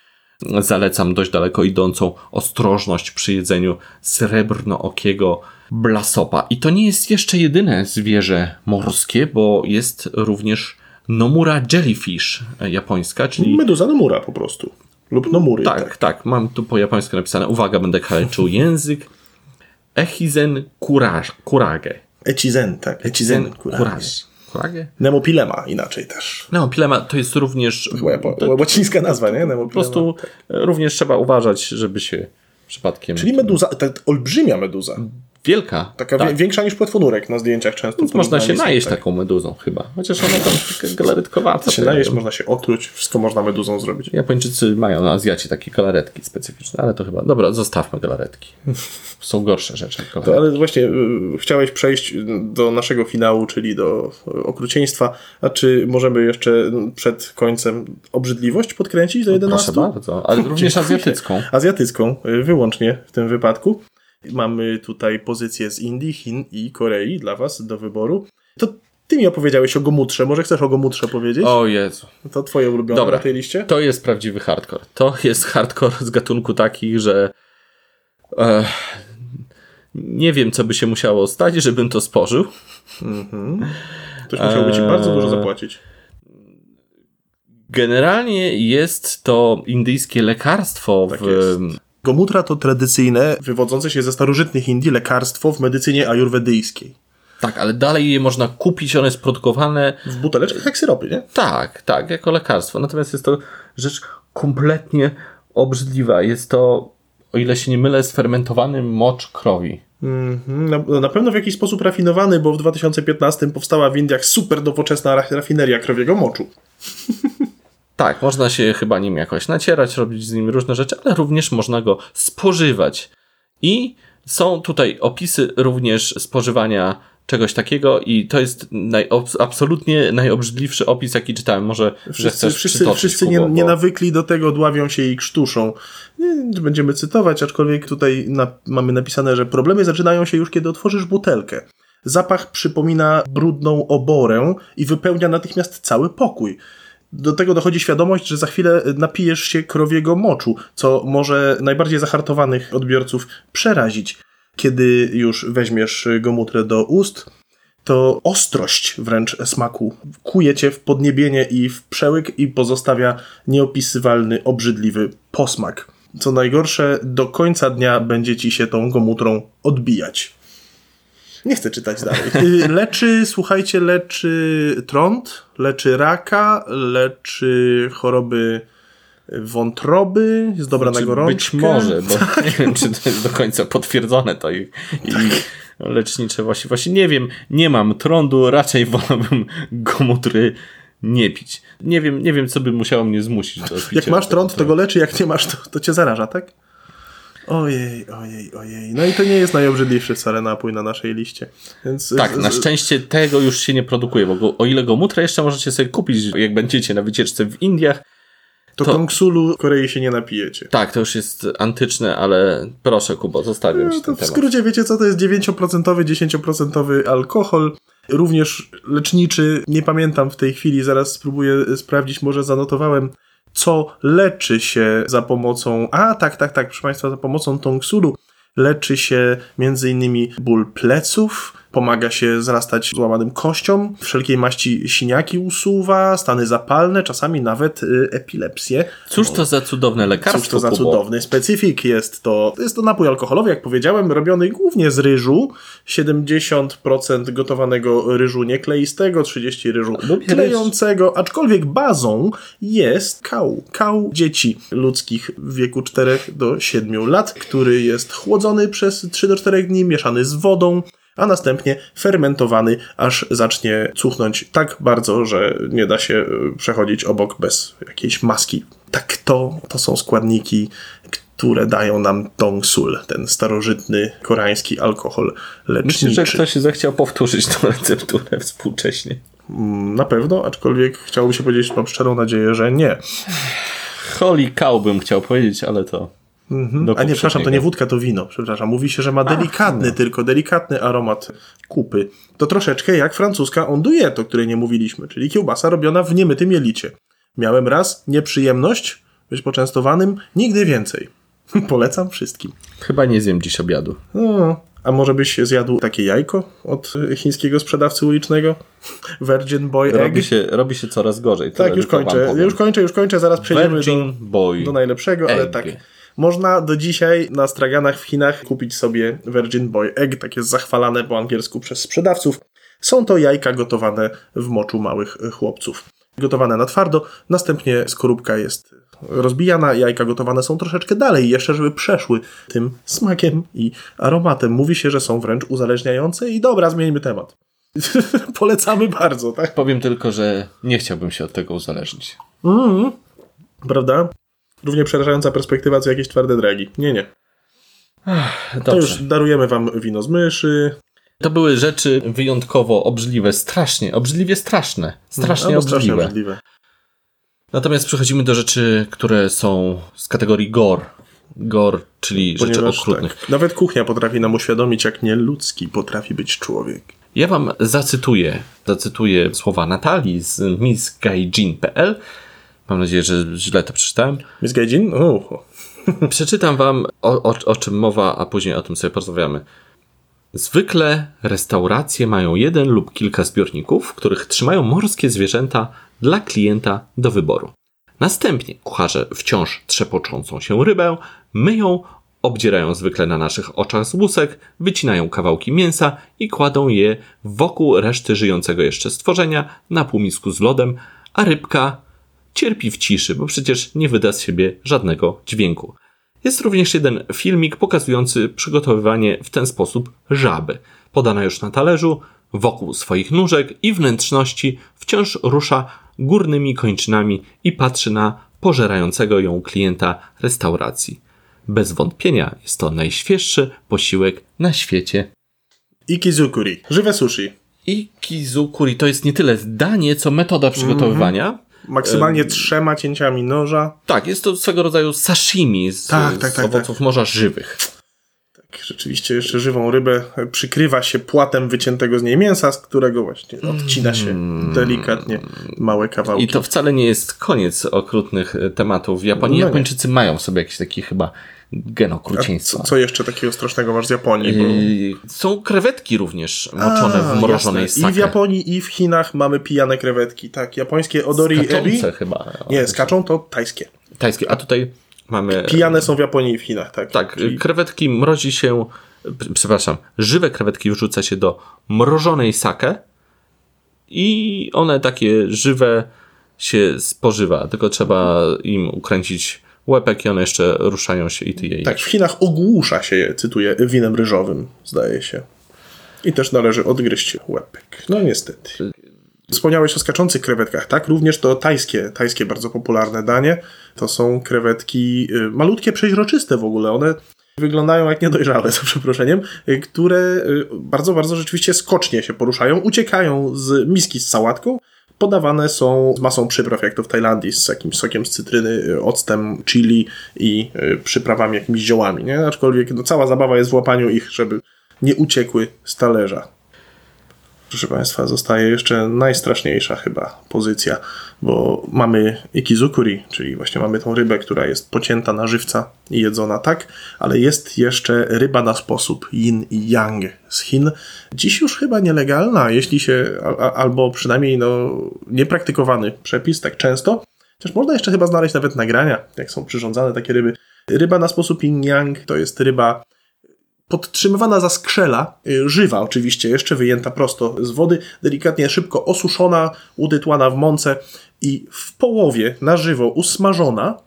Zalecam dość daleko idącą ostrożność przy jedzeniu srebrnookiego blasopa. I to nie jest jeszcze jedyne zwierzę morskie, bo jest również Nomura jellyfish japońska, czyli Meduza Nomura po prostu. Lub Nomury. tak, tak, mam tu po japońsku napisane. Uwaga, będę kaleczył język. Echizen kurage. kurage. Echizen, tak. Echizen. kurage. Kurage? Nemopilema inaczej też. No, pilema to jest również Chyba japo- łacińska nazwa, nie? Nemopilema. po prostu również trzeba uważać, żeby się przypadkiem... Czyli meduza, ta olbrzymia meduza. Wielka. Taka tak. większa niż płetwonurek na zdjęciach często. Więc można się najeść tak. taką meduzą chyba. Chociaż ona tam galaretkowata. się najeść, można się otruć, wszystko można meduzą zrobić. Japończycy mają na Azjacie takie galaretki specyficzne, ale to chyba... Dobra, zostawmy galaretki. Są gorsze rzeczy. To, ale właśnie y, chciałeś przejść do naszego finału, czyli do y, okrucieństwa. A czy możemy jeszcze y, przed końcem obrzydliwość podkręcić do 11? Proszę bardzo. Ale również azjatycką. Azjatycką, wyłącznie w tym wypadku. Mamy tutaj pozycje z Indii, Chin i Korei dla Was do wyboru. To ty mi opowiedziałeś o Gomutrze. Może chcesz o Gomutrze powiedzieć? O Jezu. To twoje ulubione Dobra. na tej liście? To jest prawdziwy hardcore. To jest hardcore z gatunku takich, że e, nie wiem, co by się musiało stać, żebym to spożył. Ktoś musiałby ci bardzo dużo zapłacić. Generalnie jest to indyjskie lekarstwo Tak w... jest. Gomutra to tradycyjne, wywodzące się ze starożytnych Indii lekarstwo w medycynie ajurwedyjskiej. Tak, ale dalej je można kupić, one jest produkowane W buteleczkach jak syropy, nie? tak, tak, jako lekarstwo. Natomiast jest to rzecz kompletnie obrzydliwa. Jest to, o ile się nie mylę, sfermentowany mocz krowi. Mhm. Na, na pewno w jakiś sposób rafinowany, bo w 2015 powstała w Indiach super nowoczesna ra- rafineria krowiego moczu. Tak, można się chyba nim jakoś nacierać, robić z nim różne rzeczy, ale również można go spożywać. I są tutaj opisy również spożywania czegoś takiego i to jest naj, absolutnie najobrzydliwszy opis, jaki czytałem. Może, że Wszyscy, wszyscy, wszyscy nie, nie nawykli do tego, dławią się i krztuszą. Nie będziemy cytować, aczkolwiek tutaj na, mamy napisane, że problemy zaczynają się już, kiedy otworzysz butelkę. Zapach przypomina brudną oborę i wypełnia natychmiast cały pokój. Do tego dochodzi świadomość, że za chwilę napijesz się krowiego moczu, co może najbardziej zahartowanych odbiorców przerazić. Kiedy już weźmiesz gomutrę do ust, to ostrość wręcz smaku kuje cię w podniebienie i w przełyk i pozostawia nieopisywalny, obrzydliwy posmak. Co najgorsze, do końca dnia będzie ci się tą gomutrą odbijać. Nie chcę czytać dalej. Leczy, słuchajcie, leczy trąd, leczy raka, leczy choroby wątroby, jest dobra Czy na gorączkę. Być może, bo nie wiem, czy to jest do końca potwierdzone to i, i lecznicze właściwości. Nie wiem, nie mam trądu, raczej wolałbym gomutry nie pić. Nie wiem, nie wiem, co by musiało mnie zmusić do picia. Jak masz trąd, to go leczy, jak nie masz, to, to cię zaraża, tak? Ojej, ojej, ojej. No i to nie jest najobrzydliwszy wcale napój na naszej liście. Więc Tak, na szczęście tego już się nie produkuje, bo go, o ile gomutra jeszcze możecie sobie kupić, jak będziecie na wycieczce w Indiach, to, to- kongsulu w Korei się nie napijecie. tak, to już jest antyczne, ale proszę Kubo, zostawiam No, ci to ten w temat. skrócie wiecie co, to jest 9%, 10% alkohol, również leczniczy, nie pamiętam w tej chwili, zaraz spróbuję sprawdzić, może zanotowałem, co leczy się za pomocą, a tak, tak, tak, proszę Państwa, za pomocą tongsulu leczy się między innymi ból pleców, pomaga się zrastać złamanym kościom, wszelkiej maści siniaki usuwa, stany zapalne, czasami nawet y, epilepsję. Cóż to za cudowne lekarstwo, Cóż to za cudowny specyfik jest to. Jest to napój alkoholowy, jak powiedziałem, robiony głównie z ryżu. 70% gotowanego ryżu niekleistego, 30% ryżu klejącego, aczkolwiek bazą jest kał. Kał dzieci ludzkich w wieku 4 do 7 lat, który jest chłodzony przez 3 do 4 dni, mieszany z wodą, a następnie fermentowany, aż zacznie cuchnąć tak bardzo, że nie da się y, przechodzić obok bez jakiejś maski. Tak to, to są składniki, które dają nam tongsul, ten starożytny koreański alkohol Myślę, leczniczy. że ktoś zechciał powtórzyć tą recepturę współcześnie. Mm, Na pewno, aczkolwiek chciałoby się powiedzieć, mam szczerą nadzieję, że nie. Holy cow bym chciał powiedzieć, ale to... do Mhm. A nie, przepraszam, to nie wódka, to wino. Przepraszam, mówi się, że ma delikatny, tylko delikatny aromat kupy. To troszeczkę jak francuska onduje, o której nie mówiliśmy, czyli kiełbasa robiona w niemytym jelicie. Miałem raz nieprzyjemność być poczęstowanym, nigdy więcej. Polecam wszystkim. Chyba nie zjem dziś obiadu. No, a może byś zjadł takie jajko od chińskiego sprzedawcy ulicznego? Virgin Boy Egg? Robi się, robi się coraz gorzej. Tak, już kończę, już kończę, już kończę, zaraz przejdziemy do, Virgin Boy. do najlepszego, ale Egg. tak. Można do dzisiaj na straganach w Chinach kupić sobie Virgin Boy Egg, takie zachwalane po angielsku przez sprzedawców. Są to jajka gotowane w moczu małych chłopców. Gotowane na twardo, następnie skorupka jest rozbijana, jajka gotowane są troszeczkę dalej, jeszcze żeby przeszły tym smakiem i aromatem. Mówi się, że są wręcz uzależniające i dobra, zmieńmy temat. Polecamy bardzo, tak? Powiem tylko, że nie chciałbym się od tego uzależnić. Mhm. Prawda? Równie przerażająca perspektywa co jakieś twarde dragi. Nie, nie. To Dobrze. już darujemy wam wino z myszy. To były rzeczy wyjątkowo obrzydliwe, strasznie, obrzydliwie straszne. Strasznie strasznie obrzydliwe. obrzydliwe. Natomiast przechodzimy do rzeczy, które są z kategorii gore. Gore, czyli rzeczy Ponieważ okrutnych. tak, nawet kuchnia potrafi nam uświadomić, jak nieludzki potrafi być człowiek. Ja wam zacytuję, zacytuję słowa Natalii z missgaijin.pl. Mam nadzieję, że źle to przeczytałem. Miss Gaijin? Przeczytam wam, o, o, o czym mowa, a później o tym sobie porozmawiamy. Zwykle restauracje mają jeden lub kilka zbiorników, w których trzymają morskie zwierzęta dla klienta do wyboru. Następnie kucharze wciąż trzepoczącą się rybę myją, obdzierają zwykle na naszych oczach z łusek, wycinają kawałki mięsa i kładą je wokół reszty żyjącego jeszcze stworzenia na półmisku z lodem, a rybka cierpi w ciszy, bo przecież nie wyda z siebie żadnego dźwięku. Jest również jeden filmik pokazujący przygotowywanie w ten sposób żaby. Podana już na talerzu, wokół swoich nóżek i wnętrzności wciąż rusza górnymi kończynami i patrzy na pożerającego ją klienta restauracji. Bez wątpienia jest to najświeższy posiłek na świecie. Ikizukuri. Żywe sushi. I kizukuri to jest nie tyle danie, co metoda przygotowywania. Maksymalnie trzema cięciami noża. Tak, jest to swego rodzaju sashimi z, Tak, tak, z tak, owoców morza żywych. Tak, rzeczywiście jeszcze żywą rybę przykrywa się płatem wyciętego z niej mięsa, z którego właśnie odcina się delikatnie małe kawałki. I to wcale nie jest koniec okrutnych tematów. W Japonii No. Japończycy mają sobie jakiś taki chyba genokrucieństwa. Co, co jeszcze takiego strasznego masz z Japonii? Bo... Są krewetki również moczone A, w mrożonej jasne. sake. I w Japonii, i w Chinach mamy pijane krewetki. Tak, japońskie odori ebi. Skaczące chyba. Nie, skaczą to tajskie. Tajskie. A tutaj mamy... Pijane są w Japonii i w Chinach, tak. Tak, Czyli krewetki mrozi się... Przepraszam, żywe krewetki wrzuca się do mrożonej sake i one takie żywe się spożywa, tylko trzeba im ukręcić łepek i one jeszcze ruszają się i ty je Tak, w Chinach ogłusza się je, cytuję, winem ryżowym, zdaje się. I też należy odgryźć łepek. No niestety. Wspomniałeś o skaczących krewetkach, tak? Również to tajskie, tajskie bardzo popularne danie. To są krewetki y, malutkie, przeźroczyste w ogóle. One wyglądają jak niedojrzałe, za przeproszeniem, y, które y, bardzo, bardzo rzeczywiście skocznie się poruszają, uciekają z miski z sałatką, podawane są z masą przypraw, jak to w Tajlandii, z jakimś sokiem z cytryny, y, octem, chili i y, przyprawami, jakimiś ziołami, nie? Aczkolwiek no, cała zabawa jest w łapaniu ich, żeby nie uciekły z talerza. Proszę Państwa, zostaje jeszcze najstraszniejsza chyba pozycja, bo mamy ikizukuri, czyli właśnie mamy tą rybę, która jest pocięta na żywca i jedzona tak, ale jest jeszcze ryba na sposób yin i yang z Chin. Dziś już chyba nielegalna, jeśli się, albo przynajmniej no, niepraktykowany przepis tak często. Chociaż można jeszcze chyba znaleźć nawet nagrania, jak są przyrządzane takie ryby. Ryba na sposób yin-yang to jest ryba podtrzymywana za skrzela, y, żywa oczywiście, jeszcze wyjęta prosto z wody, delikatnie szybko osuszona, udytłana w mące i w połowie na żywo usmażona,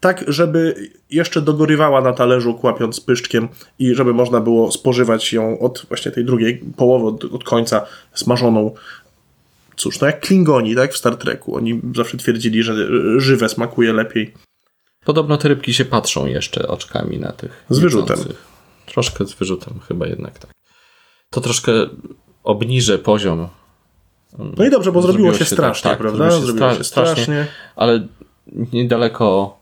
tak żeby jeszcze dogorywała na talerzu, kłapiąc pyszczkiem i żeby można było spożywać ją od właśnie tej drugiej połowy, od, od końca smażoną. Cóż, no jak Klingoni, tak, w Star Treku. Oni zawsze twierdzili, że żywe smakuje lepiej. Podobno te rybki się patrzą jeszcze oczkami na tych. Z wyrzutem. jedzących. Troszkę z wyrzutem, chyba jednak tak. To troszkę obniżę poziom. No i dobrze, bo zrobiło, się, tak, strasznie, tak, prawda? Zrobiło się Zrobiło się strasznie, strasznie. ale niedaleko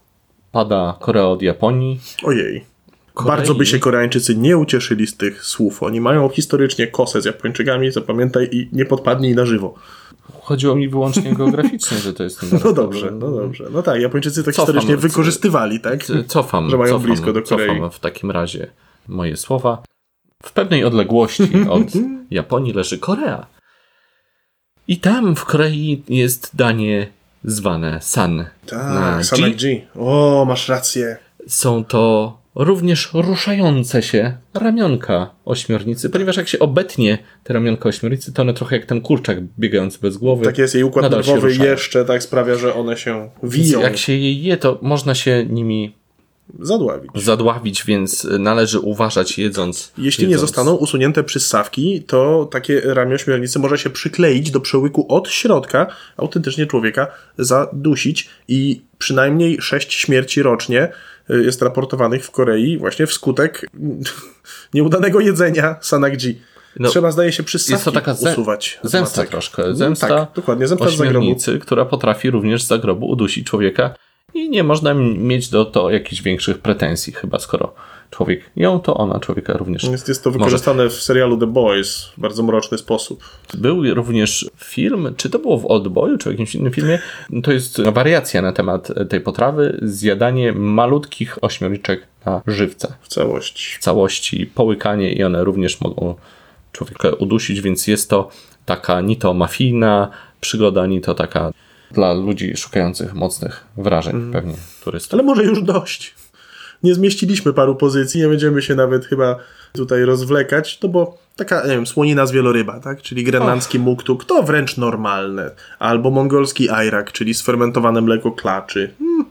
pada Korea od Japonii. Ojej. Korei- Bardzo by się Koreańczycy nie ucieszyli z tych słów. Oni mają historycznie kosę z Japończykami, zapamiętaj, i nie podpadnij na żywo. Chodziło mi wyłącznie geograficznie, że to jest No dobrze, no dobrze. No tak, Japończycy to Cofam, historycznie wykorzystywali, tak? Cofam, Że mają cofam, blisko do Korei. Cofam w takim razie moje słowa. W pewnej odległości od Japonii leży Korea. I tam w Korei jest danie zwane san. Tak, G. Sanak G. O, masz rację. Są to również ruszające się ramionka ośmiornicy, ponieważ jak się obetnie te ramionka ośmiornicy, to one trochę jak ten kurczak biegający bez głowy. Tak jest, jej układ nerwowy jeszcze tak sprawia, że one się Więc wiją, Jak się je je, to można się nimi zadławić. zadławić, więc należy uważać jedząc. Jeśli nie jedząc. zostaną usunięte przyssawki, to takie ramię ośmiornicy może się przykleić do przełyku od środka, autentycznie człowieka zadusić i przynajmniej sześć śmierci rocznie y, jest raportowanych w Korei właśnie wskutek nieudanego jedzenia sanakji. No, Trzeba, zdaje się, przyssawki jest to taka ze- usuwać. Zemsta troszkę. Zemsta tak, dokładnie, zemsta z zagrobu. ośmiornicy, która potrafi również z zagrobu udusić człowieka i nie można mieć do to jakichś większych pretensji chyba, skoro człowiek ją, to ona człowieka również. Jest, jest to wykorzystane w serialu The Boys w bardzo mroczny sposób. Był również film, czy to było w Oldboyu, czy w jakimś innym filmie, to jest wariacja na temat tej potrawy, zjadanie malutkich ośmiorniczek na żywca. W całości. w całości, połykanie i one również mogą człowieka udusić, więc jest to taka ni to mafijna przygoda, ni to taka dla ludzi szukających mocnych wrażeń, pewnie turystów. Ale może już dość. Nie zmieściliśmy paru pozycji, nie będziemy się nawet chyba tutaj rozwlekać, no bo taka, nie wiem, słonina z wieloryba, tak? Czyli grenlandzki muktuk, to wręcz normalne. Albo mongolski ajrak, czyli sfermentowane mleko klaczy. Hmm,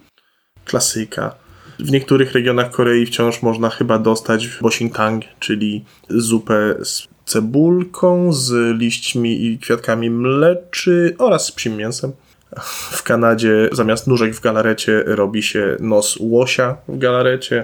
klasyka. W niektórych regionach Korei wciąż można chyba dostać bosintang, czyli zupę z cebulką, z liśćmi i kwiatkami mleczy oraz z psim mięsem. W Kanadzie zamiast nóżek w galarecie robi się nos łosia w galarecie.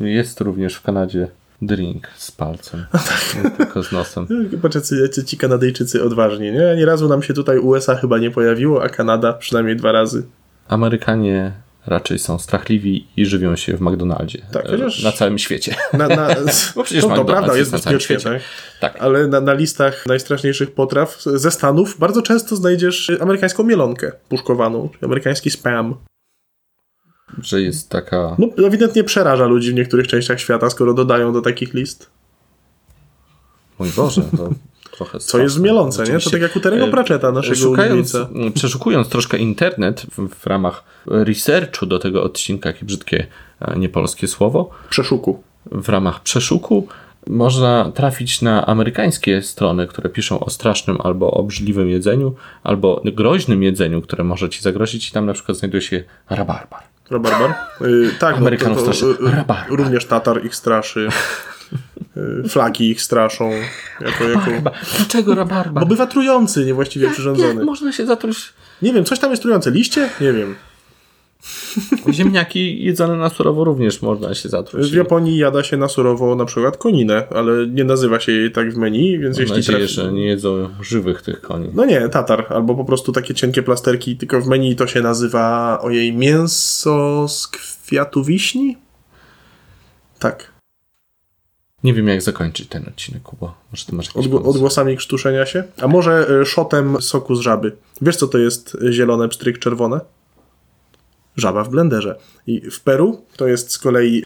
Jest również w Kanadzie drink z palcem, nie tylko z nosem. Patrz, jacy, jacy ci Kanadyjczycy odważni, nie? Ani razu nam się tutaj USA chyba nie pojawiło, a Kanada przynajmniej dwa razy. Amerykanie raczej są strachliwi i żywią się w McDonaldzie. Tak, E, chociaż- Na całym świecie. Na, na, Bo przecież no, to McDonald's prawda, jest jest na całym świecie. tak? Ale na, na listach najstraszniejszych potraw ze Stanów bardzo często znajdziesz amerykańską mielonkę puszkowaną, amerykański spam. że jest taka... No, ewidentnie przeraża ludzi w niektórych częściach świata, skoro dodają do takich list. Mój Boże, to trochę Co jest mielące, nie? To tak jak u Terego E, Pratchetta, naszego Szukając, ulubieńca. przeszukując troszkę internet w, w ramach researchu do tego odcinka, jakie brzydkie e, niepolskie słowo, Przeszuku. w ramach przeszuku można trafić na amerykańskie strony, które piszą o strasznym albo obrzydliwym jedzeniu, albo groźnym jedzeniu, które może ci zagrozić i tam na przykład znajduje się rabarbar. Rabarbar? Y, tak, Amerykanów no, to, straszy. to, y, Rabarbar. Również Tatar ich straszy. Y, Flaki ich straszą. Jako, jako... Dlaczego rabarbar? Bo bywa trujący, niewłaściwie przyrządzony. Jak można się zatruć? Nie wiem, coś tam jest trujące. Liście? Nie wiem. Ziemniaki jedzone na surowo również można się zatruć. W Japonii jada się na surowo na przykład koninę, ale nie nazywa się jej tak w menu, więc Mam jeśli nadzieję, trafi... że nie jedzą żywych tych koni. No nie, tatar, albo po prostu takie cienkie plasterki, tylko w menu to się nazywa ojej mięso z kwiatu wiśni? Tak. Nie wiem, jak zakończyć ten odcinek, Kubo. Może ty masz Odgł- pomysł? odgłosami krztuszenia się. A może y, szotem soku z żaby. Wiesz, co to jest y, zielone, pstryk czerwone? Żaba w blenderze. I w Peru to jest z kolei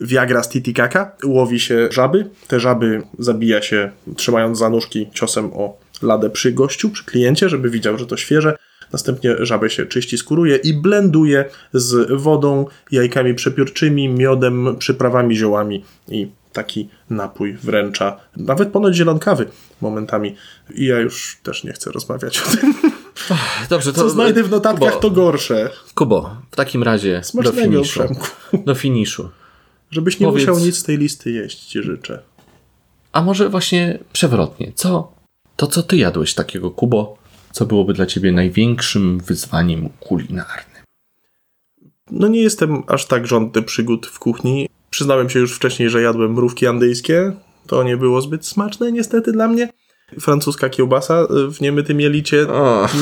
Viagra z Titicaca. Łowi się żaby. Te żaby zabija się trzymając za nóżki ciosem o ladę przy gościu, przy kliencie, żeby widział, że to świeże. Następnie żabę się czyści, skuruje i blenduje z wodą, jajkami przepiórczymi, miodem, przyprawami, ziołami i taki napój wręcza. Nawet ponoć zielonkawy momentami. I ja już też nie chcę rozmawiać o tym. Dobrze, to... Co znajdę w notatkach, Kubo, to gorsze. Kubo, w takim razie do finiszu. Przemku. Do finiszu. Żebyś nie Powiedz- musiał nic z tej listy jeść, ci życzę. A może właśnie przewrotnie. Co? To, co ty jadłeś takiego, Kubo, co byłoby dla ciebie największym wyzwaniem kulinarnym? No nie jestem aż tak żądny przygód w kuchni. Przyznałem się już wcześniej, że jadłem mrówki andyjskie. To nie było zbyt smaczne niestety dla mnie. Francuska kiełbasa y, w niemytym jelicie.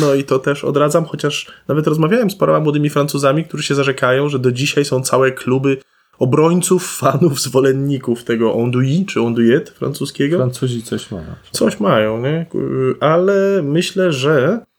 No i to też odradzam, chociaż nawet rozmawiałem z paroma młodymi Francuzami, którzy się zarzekają, że do dzisiaj są całe kluby obrońców, fanów, zwolenników tego andouille czy andouillette francuskiego. Francuzi coś mają. Coś mają, nie? Ale myślę, że y,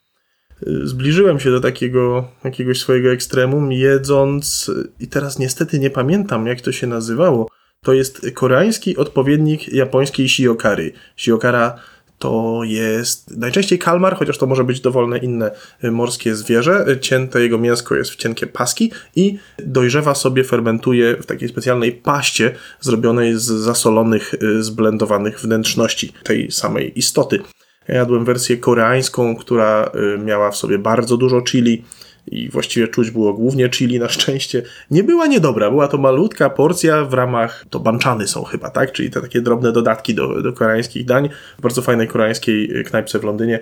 zbliżyłem się do takiego jakiegoś swojego ekstremum, jedząc, i teraz niestety nie pamiętam, jak to się nazywało. To jest koreański odpowiednik japońskiej shiokary. Shiokara to jest najczęściej kalmar, chociaż to może być dowolne inne morskie zwierzę. Cięte jego mięsko jest w cienkie paski i dojrzewa sobie, fermentuje w takiej specjalnej paście zrobionej z zasolonych, zblendowanych wnętrzności tej samej istoty. Ja jadłem wersję koreańską, która y, miała w sobie bardzo dużo chili i właściwie czuć było głównie chili na szczęście. Nie była niedobra, była to malutka porcja w ramach, to banczany są chyba, tak? Czyli te takie drobne dodatki do, do koreańskich dań w bardzo fajnej koreańskiej y, knajpce w Londynie.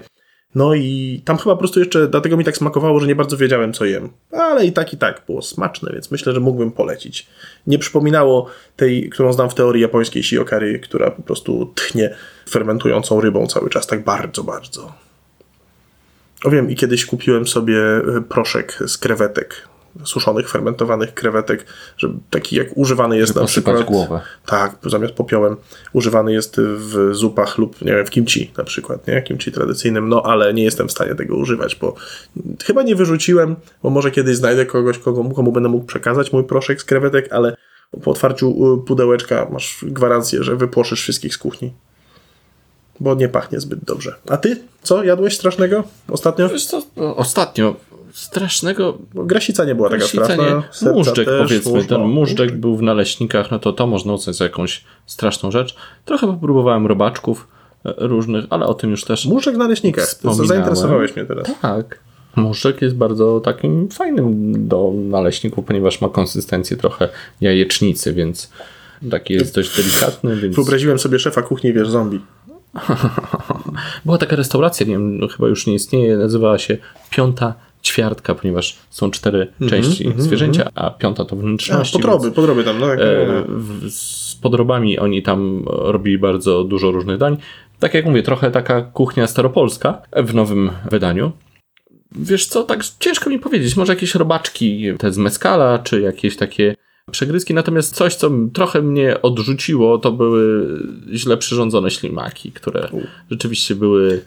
No i tam chyba po prostu jeszcze, dlatego mi tak smakowało, że nie bardzo wiedziałem, co jem. Ale i tak, i tak było smaczne, więc myślę, że mógłbym polecić. Nie przypominało tej, którą znam w teorii japońskiej shiokary, która po prostu tchnie fermentującą rybą cały czas, tak bardzo, bardzo. O wiem, i kiedyś kupiłem sobie y, proszek z krewetek, suszonych, fermentowanych krewetek, że taki jak używany jest Żeby na przykład... głowę. Tak, zamiast popiołem używany jest w zupach lub nie wiem, w kimchi na przykład, nie? Kimchi tradycyjnym, no ale nie jestem w stanie tego używać, bo chyba nie wyrzuciłem, bo może kiedyś znajdę kogoś, kogo, komu będę mógł przekazać mój proszek z krewetek, ale po otwarciu y, pudełeczka masz gwarancję, że wypłoszysz wszystkich z kuchni. Bo nie pachnie zbyt dobrze. A ty? Co? Jadłeś strasznego ostatnio? Co, ostatnio strasznego Grasica nie była taka Grasica straszna. nie. Móżdżek też, powiedzmy, ten no, móżdżek był w naleśnikach, no to to można uznać za jakąś straszną rzecz. Trochę popróbowałem robaczków e, różnych, ale o tym już też Móżdżek na leśnikach. To Wspominałem. zainteresowałeś mnie teraz. tak. Móżdżek jest bardzo takim fajnym do naleśników, ponieważ ma konsystencję trochę jajecznicy, więc taki jest dość delikatny, więc Wyobraziłem sobie szefa kuchni, wiesz, zombie. była taka restauracja, nie wiem, no chyba już nie istnieje, nazywała się Piąta Ćwiartka, ponieważ są cztery części zwierzęcia, a piąta to A, wnętrzności. podroby, więc- podroby tam, no. jak- E, w- z podrobami oni tam robili bardzo dużo różnych dań. Tak jak mówię, trochę taka kuchnia staropolska w nowym wydaniu. Wiesz co, tak ciężko mi powiedzieć. Może jakieś robaczki, te z meskala, czy jakieś takie przegryzki. Natomiast coś, co trochę mnie odrzuciło, to były źle przyrządzone ślimaki, które rzeczywiście były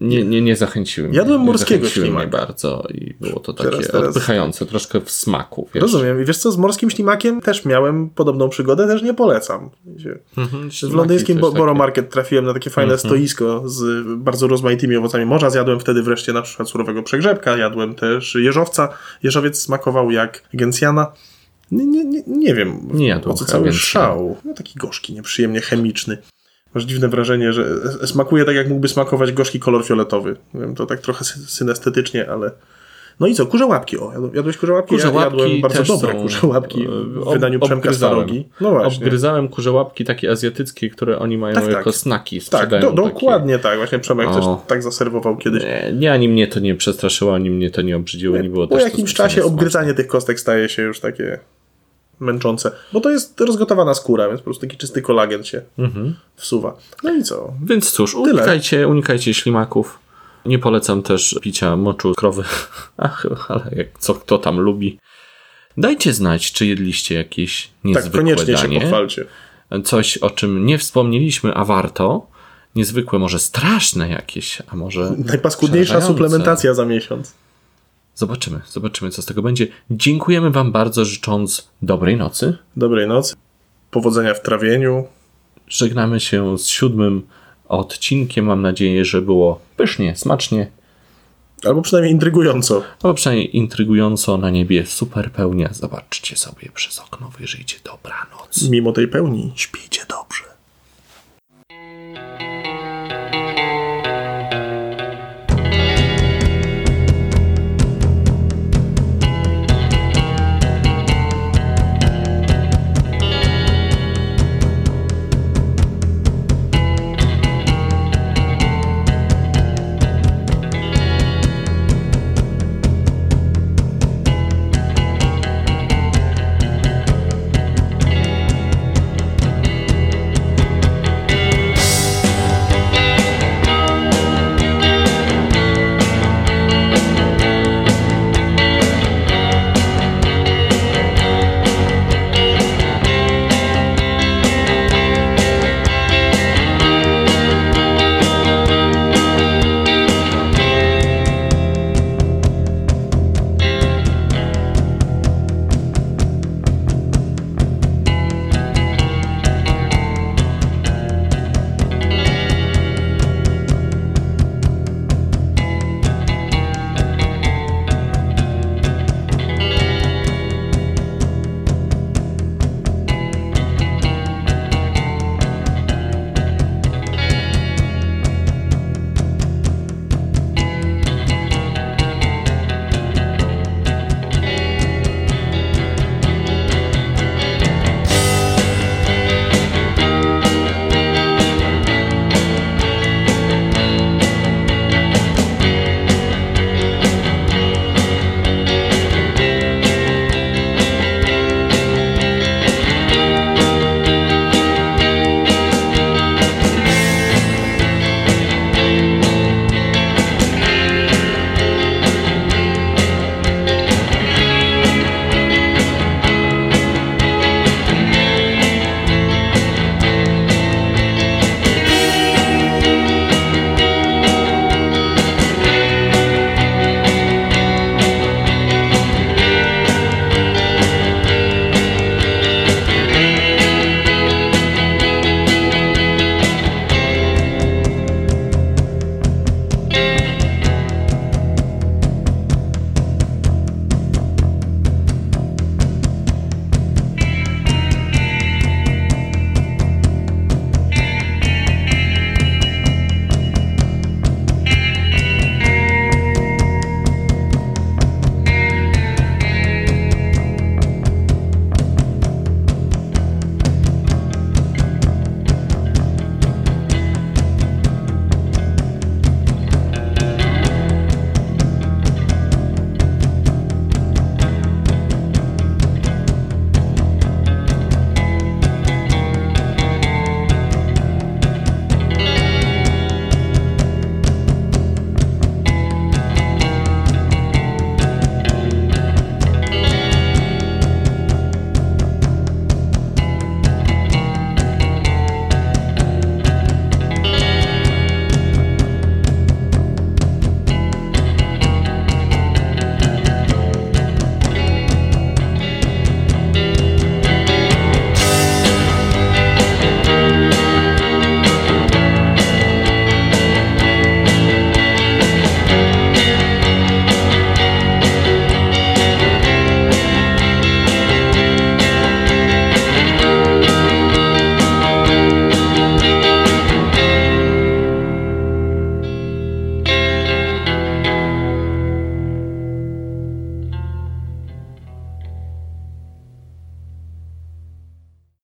nie, nie, nie zachęciły mnie. Jadłem nie morskiego mnie ślimaka. bardzo i było to takie Teraz- teraz- odpychające troszkę w smaku. Wiesz. Rozumiem. I wiesz co, z morskim ślimakiem też miałem podobną przygodę, też nie polecam. Mhm, W londyńskim Bo- Borough. Market trafiłem na takie fajne Mhm. stoisko z bardzo rozmaitymi owocami morza. Zjadłem wtedy wreszcie na przykład surowego przegrzebka, jadłem też jeżowca. Jeżowiec smakował jak gencjana. Nie, nie, nie, nie wiem, Nie jadłem o co cały szał. No taki gorzki, nieprzyjemnie chemiczny. Masz dziwne wrażenie, że smakuje tak, jak mógłby smakować gorzki kolor fioletowy. Nie wiem, to tak trochę sy- synestetycznie, ale... No i co, kurze łapki. O, jadł- jadłeś kurze łapki? Kurze ja łapki jadłem bardzo też dobre są, kurze łapki e, w ob- wydaniu Przemka obgryzałem. Starogi. No właśnie. Obgryzałem kurze łapki takie azjatyckie, które oni mają Tak, tak. jako snaki. Tak, do, takie. dokładnie tak. Właśnie Przemek też O. tak zaserwował kiedyś. Nie, nie, ani mnie to nie przestraszyło, ani mnie to nie obrzydziło, nie było po też jakimś czasie obgryzanie tych kostek staje się już takie męczące. Bo to jest rozgotowana skóra, więc po prostu taki czysty kolagen się Mhm. wsuwa. No i co? Więc cóż, unikajcie, unikajcie ślimaków. Nie polecam też picia moczu krowy. Ach, ale jak co kto tam lubi. Dajcie znać, czy jedliście jakieś Tak, niezwykłe koniecznie się danie. pochwalcie. Coś, o czym nie wspomnieliśmy, a warto. Niezwykłe, może straszne jakieś, a może Najpaskudniejsza suplementacja za miesiąc. Zobaczymy, zobaczymy, co z tego będzie. Dziękujemy Wam bardzo, życząc dobrej nocy. Dobrej nocy. Powodzenia w trawieniu. Żegnamy się z siódmym odcinkiem. Mam nadzieję, że było pysznie, smacznie, Albo przynajmniej intrygująco. albo przynajmniej intrygująco na niebie. Super pełnia. Zobaczcie sobie przez okno, wyjrzyjcie. Dobranoc. Mimo tej pełni śpijcie dobrze.